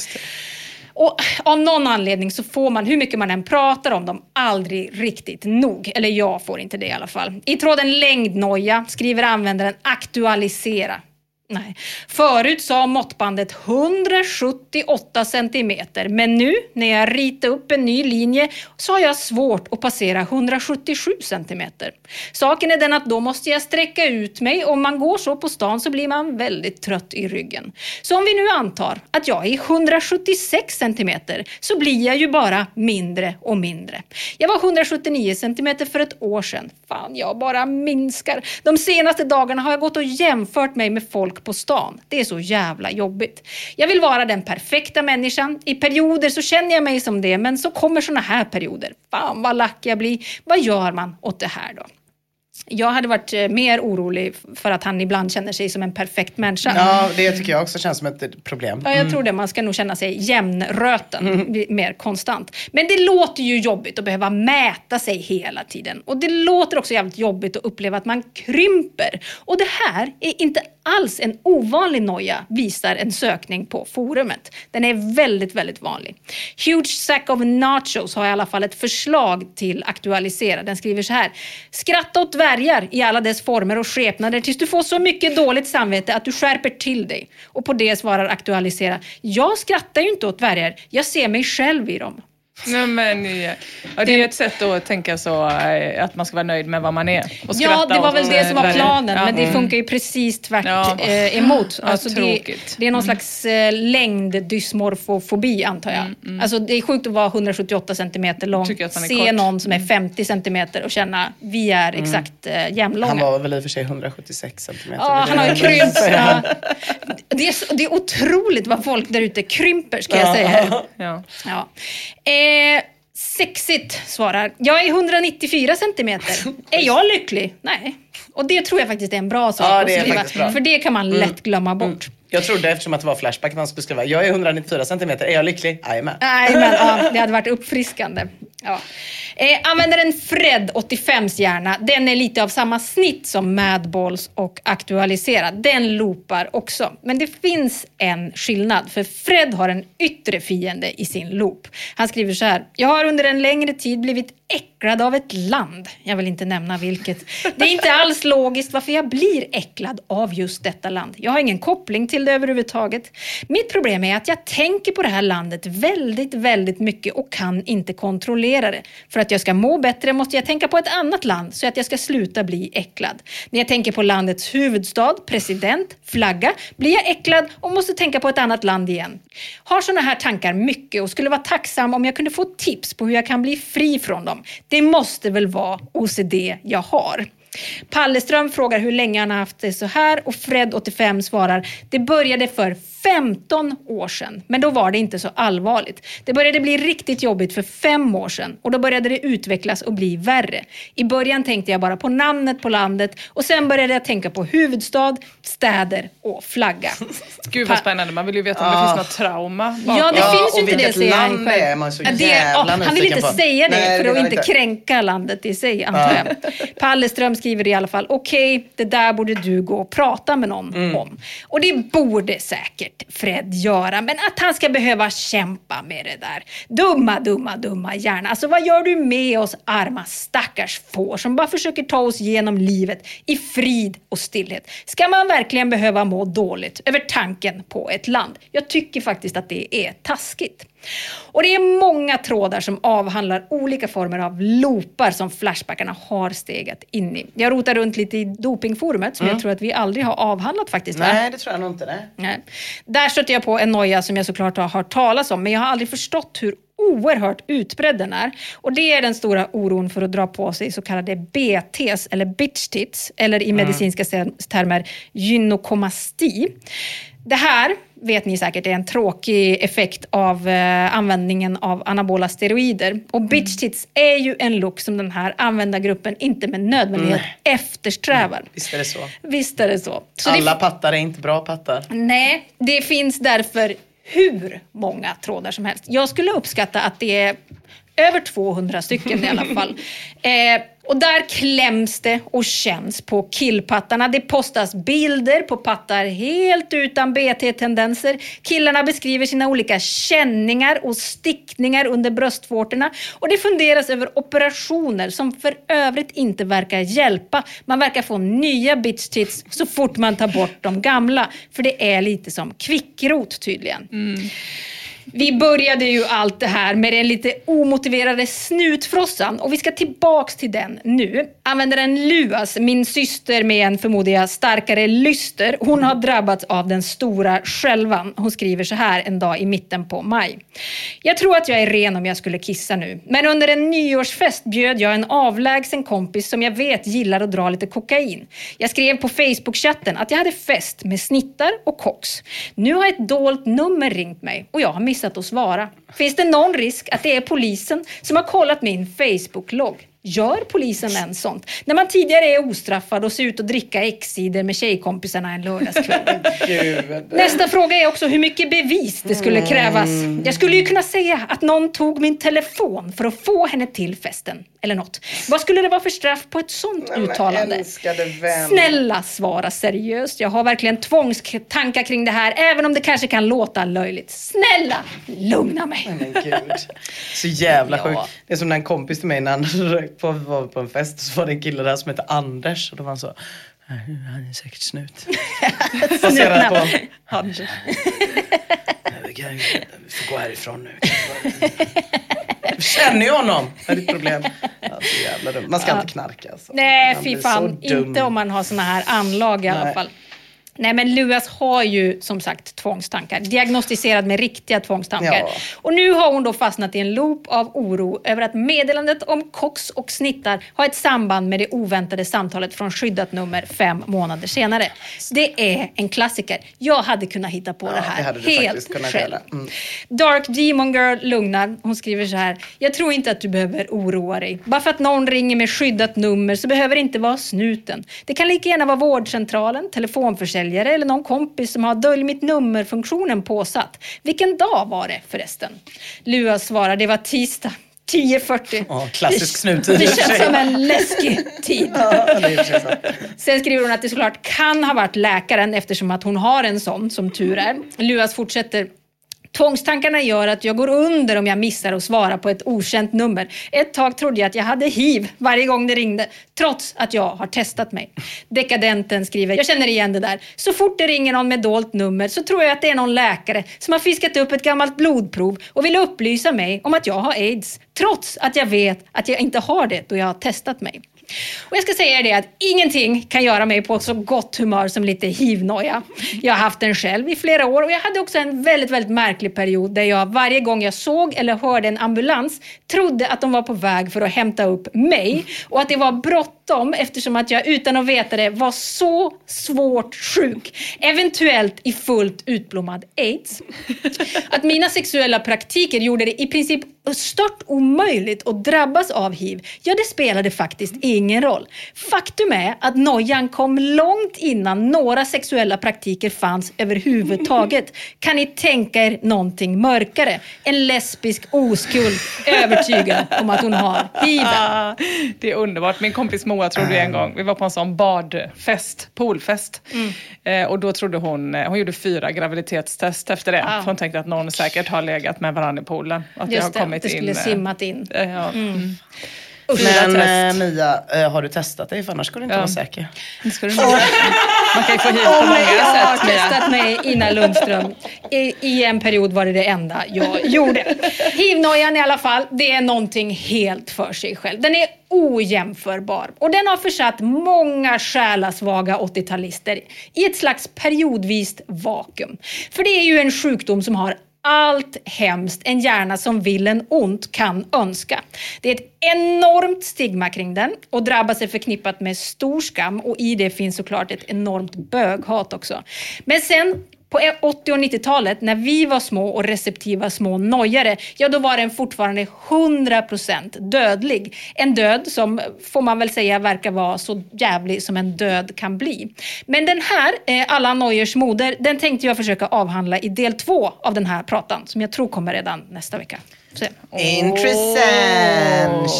Och av någon anledning så får man, hur mycket man än pratar om dem, aldrig riktigt nog. Eller jag får inte det i alla fall. I tråden längdnoja skriver användaren aktualisera. Nej. Förut sa måttbandet 178 centimeter, men nu när jag ritar upp en ny linje så har jag svårt att passera 177 centimeter. Saken är den att då måste jag sträcka ut mig och om man går så på stan så blir man väldigt trött i ryggen. Så om vi nu antar att jag är 176 centimeter så blir jag ju bara mindre och mindre. Jag var 179 centimeter för ett år sedan. Fan, jag bara minskar. De senaste dagarna har jag gått och jämfört mig med folk på stan. Det är så jävla jobbigt. Jag vill vara den perfekta människan. I perioder så känner jag mig som det, men så kommer såna här perioder. Fan vad lack jag blir. Vad gör man åt det här då? Jag hade varit eh, mer orolig för att han ibland känner sig som en perfekt människa. Ja, det tycker jag också känns som ett problem. Ja, jag tror det. Man ska nog känna sig jämnröten, bli mer konstant. Men det låter ju jobbigt att behöva mäta sig hela tiden. Och det låter också jävligt jobbigt att uppleva att man krymper. Och det här är inte alls en ovanlig noja, visar en sökning på forumet. Den är väldigt, väldigt vanlig. Huge Sack of Nachos har i alla fall ett förslag till aktualisera. Den skriver så här. Skratta åt dvärgar i alla dess former och skepnader tills du får så mycket dåligt samvete att du skärper till dig. Och på det svarar aktualisera. Jag skrattar ju inte åt dvärgar. Jag ser mig själv i dem. Nej, men, ja. Ja, det är ett sätt att tänka så eh, att man ska vara nöjd med vad man är. Och Ja, det var väl det eh, som var planen, Ja. men det Mm. funkar ju precis tvärt Ja. eh, emot. Alltså det, det är någon slags eh, längddysmorfofobi antar jag. Alltså det är sjukt att vara 178 centimeter lång, se kort. någon som är 50 centimeter och känna vi är exakt eh, jämnlånga. Han var väl i och för sig 176 centimeter. Ja, han har ju krympt. (laughs) Ja. Det, är, det är otroligt vad folk där ute krymper ska jag Ja. säga. Ja. Ja. Eh, sexigt svarar. Jag är 194 centimeter. Är jag lycklig? Nej. Och det tror jag faktiskt är en bra sak Ja, att skriva. bra. För det kan man Mm. lätt glömma bort. Jag trodde eftersom att det var Flashback man skulle skriva jag är 194 centimeter, är jag lycklig? Jajamän. Men ja, det hade varit uppfriskande. Ja. Eh, användaren Fred, 85s hjärna, den är lite av samma snitt som Madballs och Aktualisera. Den loopar också. Men det finns en skillnad, för Fred har en yttre fiende i sin loop. Han skriver så här. Jag har under en längre tid blivit äcklad av ett land. Jag vill inte nämna vilket. Det är inte (laughs) alls logiskt varför jag blir äcklad av just detta land. Jag har ingen koppling till det överhuvudtaget. Mitt problem är att jag tänker på det här landet väldigt, väldigt mycket och kan inte kontrollera det. För att jag ska må bättre måste jag tänka på ett annat land så att jag ska sluta bli äcklad. När jag tänker på landets huvudstad, president, flagga blir jag äcklad och måste tänka på ett annat land igen. Har sådana här tankar mycket och skulle vara tacksam om jag kunde få tips på hur jag kan bli fri från dem. Det måste väl vara OCD jag har. Palleström frågar hur länge han har haft det så här och Fred85 svarar det började för 15 år sedan, men då var det inte så allvarligt. Det började bli riktigt jobbigt för fem år sedan och då började det utvecklas och bli värre. I början tänkte jag bara på namnet på landet och sen började jag tänka på huvudstad, städer och flagga. (laughs) Gud vad spännande, man vill ju veta om det Ah. finns något trauma Ja, det bakom. finns ju inte det säger han själv. det är man så Ja, det, jävla ja, han vill inte på. säga det Nej, för att inte kränka landet i sig, antar jag. (laughs) Palleström skriver i alla fall, okej, det där borde du gå och prata med någon Mm. om. Och det borde säkert säkert Fred göra, men att han ska behöva kämpa med det där. Dumma, dumma, dumma hjärna. Alltså vad gör du med oss arma stackars får som bara försöker ta oss genom livet i frid och stillhet? Ska man verkligen behöva må dåligt över tanken på ett land? Jag tycker faktiskt att det är taskigt. Och det är många trådar som avhandlar olika former av loopar som Flashbackarna har stegat in i. Jag rotar runt lite i dopingforumet som Mm. jag tror att vi aldrig har avhandlat faktiskt. va? Nej, det tror jag nog inte. Nej. Nej. Där stötte jag på en noja som jag såklart har hört talas om, men jag har aldrig förstått hur oerhört utbredd den är. Och det är den stora oron för att dra på sig så kallade BTs, eller bitch tits, eller i Mm. medicinska termer gynekomasti. Det här vet ni säkert är en tråkig effekt av eh, användningen av anabola steroider. Och bitch tits är ju en look som den här användargruppen inte med nödvändighet eftersträvar. Visst är det så. Visst är det så. så det Alla pattar är inte bra pattar. Nej, det finns därför hur många trådar som helst. Jag skulle uppskatta att det är över 200 stycken i alla fall. (laughs) Eh, och där kläms det och känns på killpattarna. Det postas bilder på pattar helt utan BT-tendenser. Killarna beskriver sina olika känningar och stickningar under bröstvårtorna. Och det funderas över operationer som för övrigt inte verkar hjälpa. Man verkar få nya bitch tits så fort man tar bort de gamla. För det är lite som kvickrot tydligen. Mm. Vi började ju allt det här med den lite omotiverade snutfrossan och vi ska tillbaks till den nu. Användaren Luas, min syster med en förmodar jag starkare lyster, hon har drabbats av den stora skälvan. Hon skriver så här en dag i mitten på maj. Jag tror att jag är ren om jag skulle kissa nu, men under en nyårsfest bjöd jag en avlägsen kompis som jag vet gillar att dra lite kokain. Jag skrev på Facebook-chatten att jag hade fest med snittar och koks. Nu har ett dolt nummer ringt mig och jag har missat att svara. Finns det någon risk att det är polisen som har kollat min Facebook-logg? Gör polisen ens sånt? När man tidigare är ostraffad och ser ut att dricka X-sidor med tjejkompisarna en lördagskväll. (laughs) Nästa fråga är också hur mycket bevis det skulle krävas. Jag skulle ju kunna säga att någon tog min telefon för att få henne till festen. Eller något. Vad skulle det vara för straff på ett sånt uttalande? Älskade vän. Snälla svara seriöst. Jag har verkligen tvångstankar kring det här, även om det kanske kan låta löjligt. Snälla, lugna mig. Men gud. Så jävla Ja. sjukt. Det är som när en kompis till mig när han på, var på en fest så var det en kille där som hette Anders och då var han så "Nej, Han är säkert snut. (laughs) Baserat på Anders. "Nej, Vi kan- vi får gå härifrån nu. Känner jag honom? Det är ditt problem. Ja, så jävla dumt. Man ska Ja. inte knarka alltså. Nej, fy fan. Inte om man har såna här anlag i alla Nej. fall. Nej, men Luas har ju som sagt tvångstankar. Diagnostiserad med riktiga tvångstankar. Ja. Och nu har hon då fastnat i en loop av oro över att meddelandet om kox och snittar har ett samband med det oväntade samtalet från skyddat nummer fem månader senare. Det är en klassiker. Jag hade kunnat hitta på det det här du helt själv. Mm. Dark Demon Girl lugnar. Hon skriver så här. Jag tror inte att du behöver oroa dig. Bara för att någon ringer med skyddat nummer så behöver det inte vara snuten. Det kan lika gärna vara vårdcentralen, telefonförsäljare eller någon kompis som har dölj mitt nummer-funktionen påsatt. Vilken dag var det förresten? Lua svarar, det var tisdag. 10.40. Ja, klassisk snuttid Det känns som en läskig tid. Ja. Sen skriver hon att det såklart kan ha varit läkaren eftersom att hon har en sån, som tur är. Luas fortsätter. Tvångstankarna gör att jag går under om jag missar att svara på ett okänt nummer. Ett tag trodde jag att jag hade hiv varje gång det ringde, trots att jag har testat mig. Dekadenten skriver, jag känner igen det där. Så fort det ringer någon med dolt nummer så tror jag att det är någon läkare som har fiskat upp ett gammalt blodprov och vill upplysa mig om att jag har aids, trots att jag vet att jag inte har det då jag har testat mig. Och jag ska säga det att ingenting kan göra mig på så gott humör som lite hivnoja. Jag har haft den själv i flera år och jag hade också en väldigt, väldigt märklig period där jag varje gång jag såg eller hörde en ambulans trodde att de var på väg för att hämta upp mig och att det var bråttom eftersom att jag utan att veta det var så svårt sjuk. Eventuellt i fullt utblommad aids. Att mina sexuella praktiker gjorde det i princip stört omöjligt att drabbas av hiv, ja det spelade faktiskt ingen roll. Faktum är att nojan kom långt innan några sexuella praktiker fanns överhuvudtaget. Kan ni tänka er någonting mörkare? En lesbisk oskuld övertygad om att hon har hiv. (laughs) Det är underbart. Min kompis Moa trodde en gång, vi var på en sån badfest, poolfest. Mm. Eh, och då trodde hon, eh, hon gjorde fyra graviditetstest efter det. För hon tänkte att någon säkert har legat med varandra i poolen. Att det har Just det, kommit det skulle in, eh, simmat in. eh, ja. Mm. Men eh, Mia, eh, har du testat dig? För annars ska du inte Ja. vara säker. Det ska du säga. Man kan ju få hiv på Om många jag har sätt. Mia. testat mig Ina Lundström. I, I en period var det det enda jag gjorde. Hivnojan i alla fall, det är någonting helt för sig själv. Den är ojämförbar och den har försatt många själasvaga 80-talister i ett slags periodvist vakuum. För det är ju en sjukdom som har allt hemskt en hjärna som vill en ont kan önska. Det är ett enormt stigma kring den och drabbas är förknippat med stor skam och i det finns såklart ett enormt böghat också. Men sen på 80 och 90-talet när vi var små och receptiva små nojare, ja då var den fortfarande 100% dödlig. En död som, får man väl säga, verkar vara så jävlig som en död kan bli. Men den här, eh, alla nojers moder, den tänkte jag försöka avhandla i del två av den här pratan som jag tror kommer redan nästa vecka. Intressant.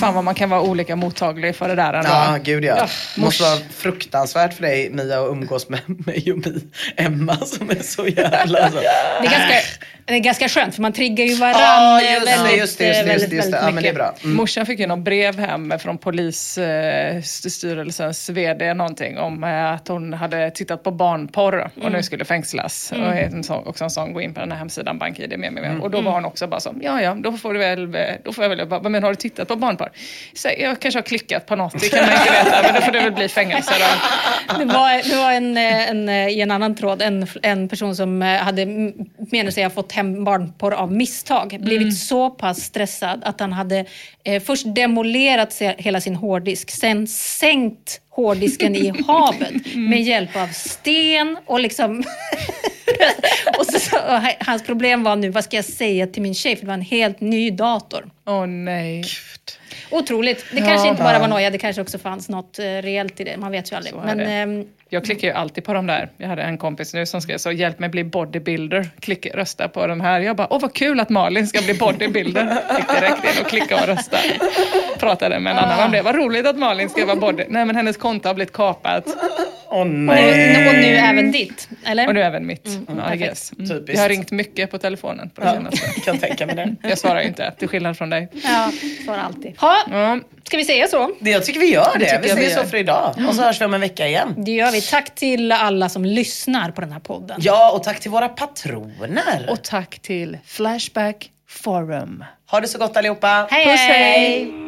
Fan vad man kan vara olika mottaglig för det där. ändå. Ja, gud ja. Ja, Det måste vara fruktansvärt för dig Mia att umgås med mig och Mi, Emma som är så jävla... Alltså. Det är, ganska, det är ganska skönt för man triggar ju varandra Ja, just det, väldigt, just det, just det, väldigt, just det, just det. väldigt Ja, men det är bra. Mm. Morsan fick ju något brev hem från polisstyrelsens vd någonting om eh, att hon hade tittat på barnporr och Mm. nu skulle fängslas. Mm. Och en sån, också en sån, gå in på den här hemsidan, BankID med, med, med. Mm. Och då var hon också bara så, ja ja, då får du väl, då får jag väl, bara, men har du tittat på barnporr? Så jag kanske har klickat på något, det kan man inte veta, men då får det väl bli fängelse då. Det var, det var en, en, i en annan tråd en, en person som eh, hade menar sig ha fått hem barnporr av misstag. Blivit Mm. så pass stressad att han hade eh, först demolerat hela sin hårddisk, sen sänkt hårddisken i (laughs) havet Mm. med hjälp av sten och liksom (laughs) och så, så, och ha- hans problem var nu, vad ska jag säga till min tjej? För det var en helt ny dator. Åh nej. Otroligt. Det Ja. kanske inte bara Ja. var noja, det kanske också fanns något eh, reellt i det. Man vet ju aldrig. Men, Jag klickar ju alltid på de där. Jag hade en kompis nu som skrev så, hjälp mig bli bodybuilder. Klick, rösta på den här. Jag bara, åh vad kul att Malin ska bli bodybuilder. Gick direkt in och klickade och rösta. Pratade med en annan om det. Vad roligt att Malin ska vara body... Nej men hennes konto har blivit kapat. Åh och, och nu även ditt, eller? Och nu även mitt. Mm, ja, perfekt. guess. Mm. Typiskt. Jag har ringt mycket på telefonen på det Ja, senaste. kan tänka mig det. Jag svarar ju inte, till skillnad från dig. Ja, svarar alltid. Ha, Ska vi säga så? Det, jag tycker vi gör Det det. Vi säger så för idag. Och så hörs vi om en vecka igen. Det gör vi. Tack till alla som lyssnar på den här podden. Ja, och tack till våra patroner. Och tack till Flashback Forum. Ha det så gott allihopa. Hej, Puss, hej! hej.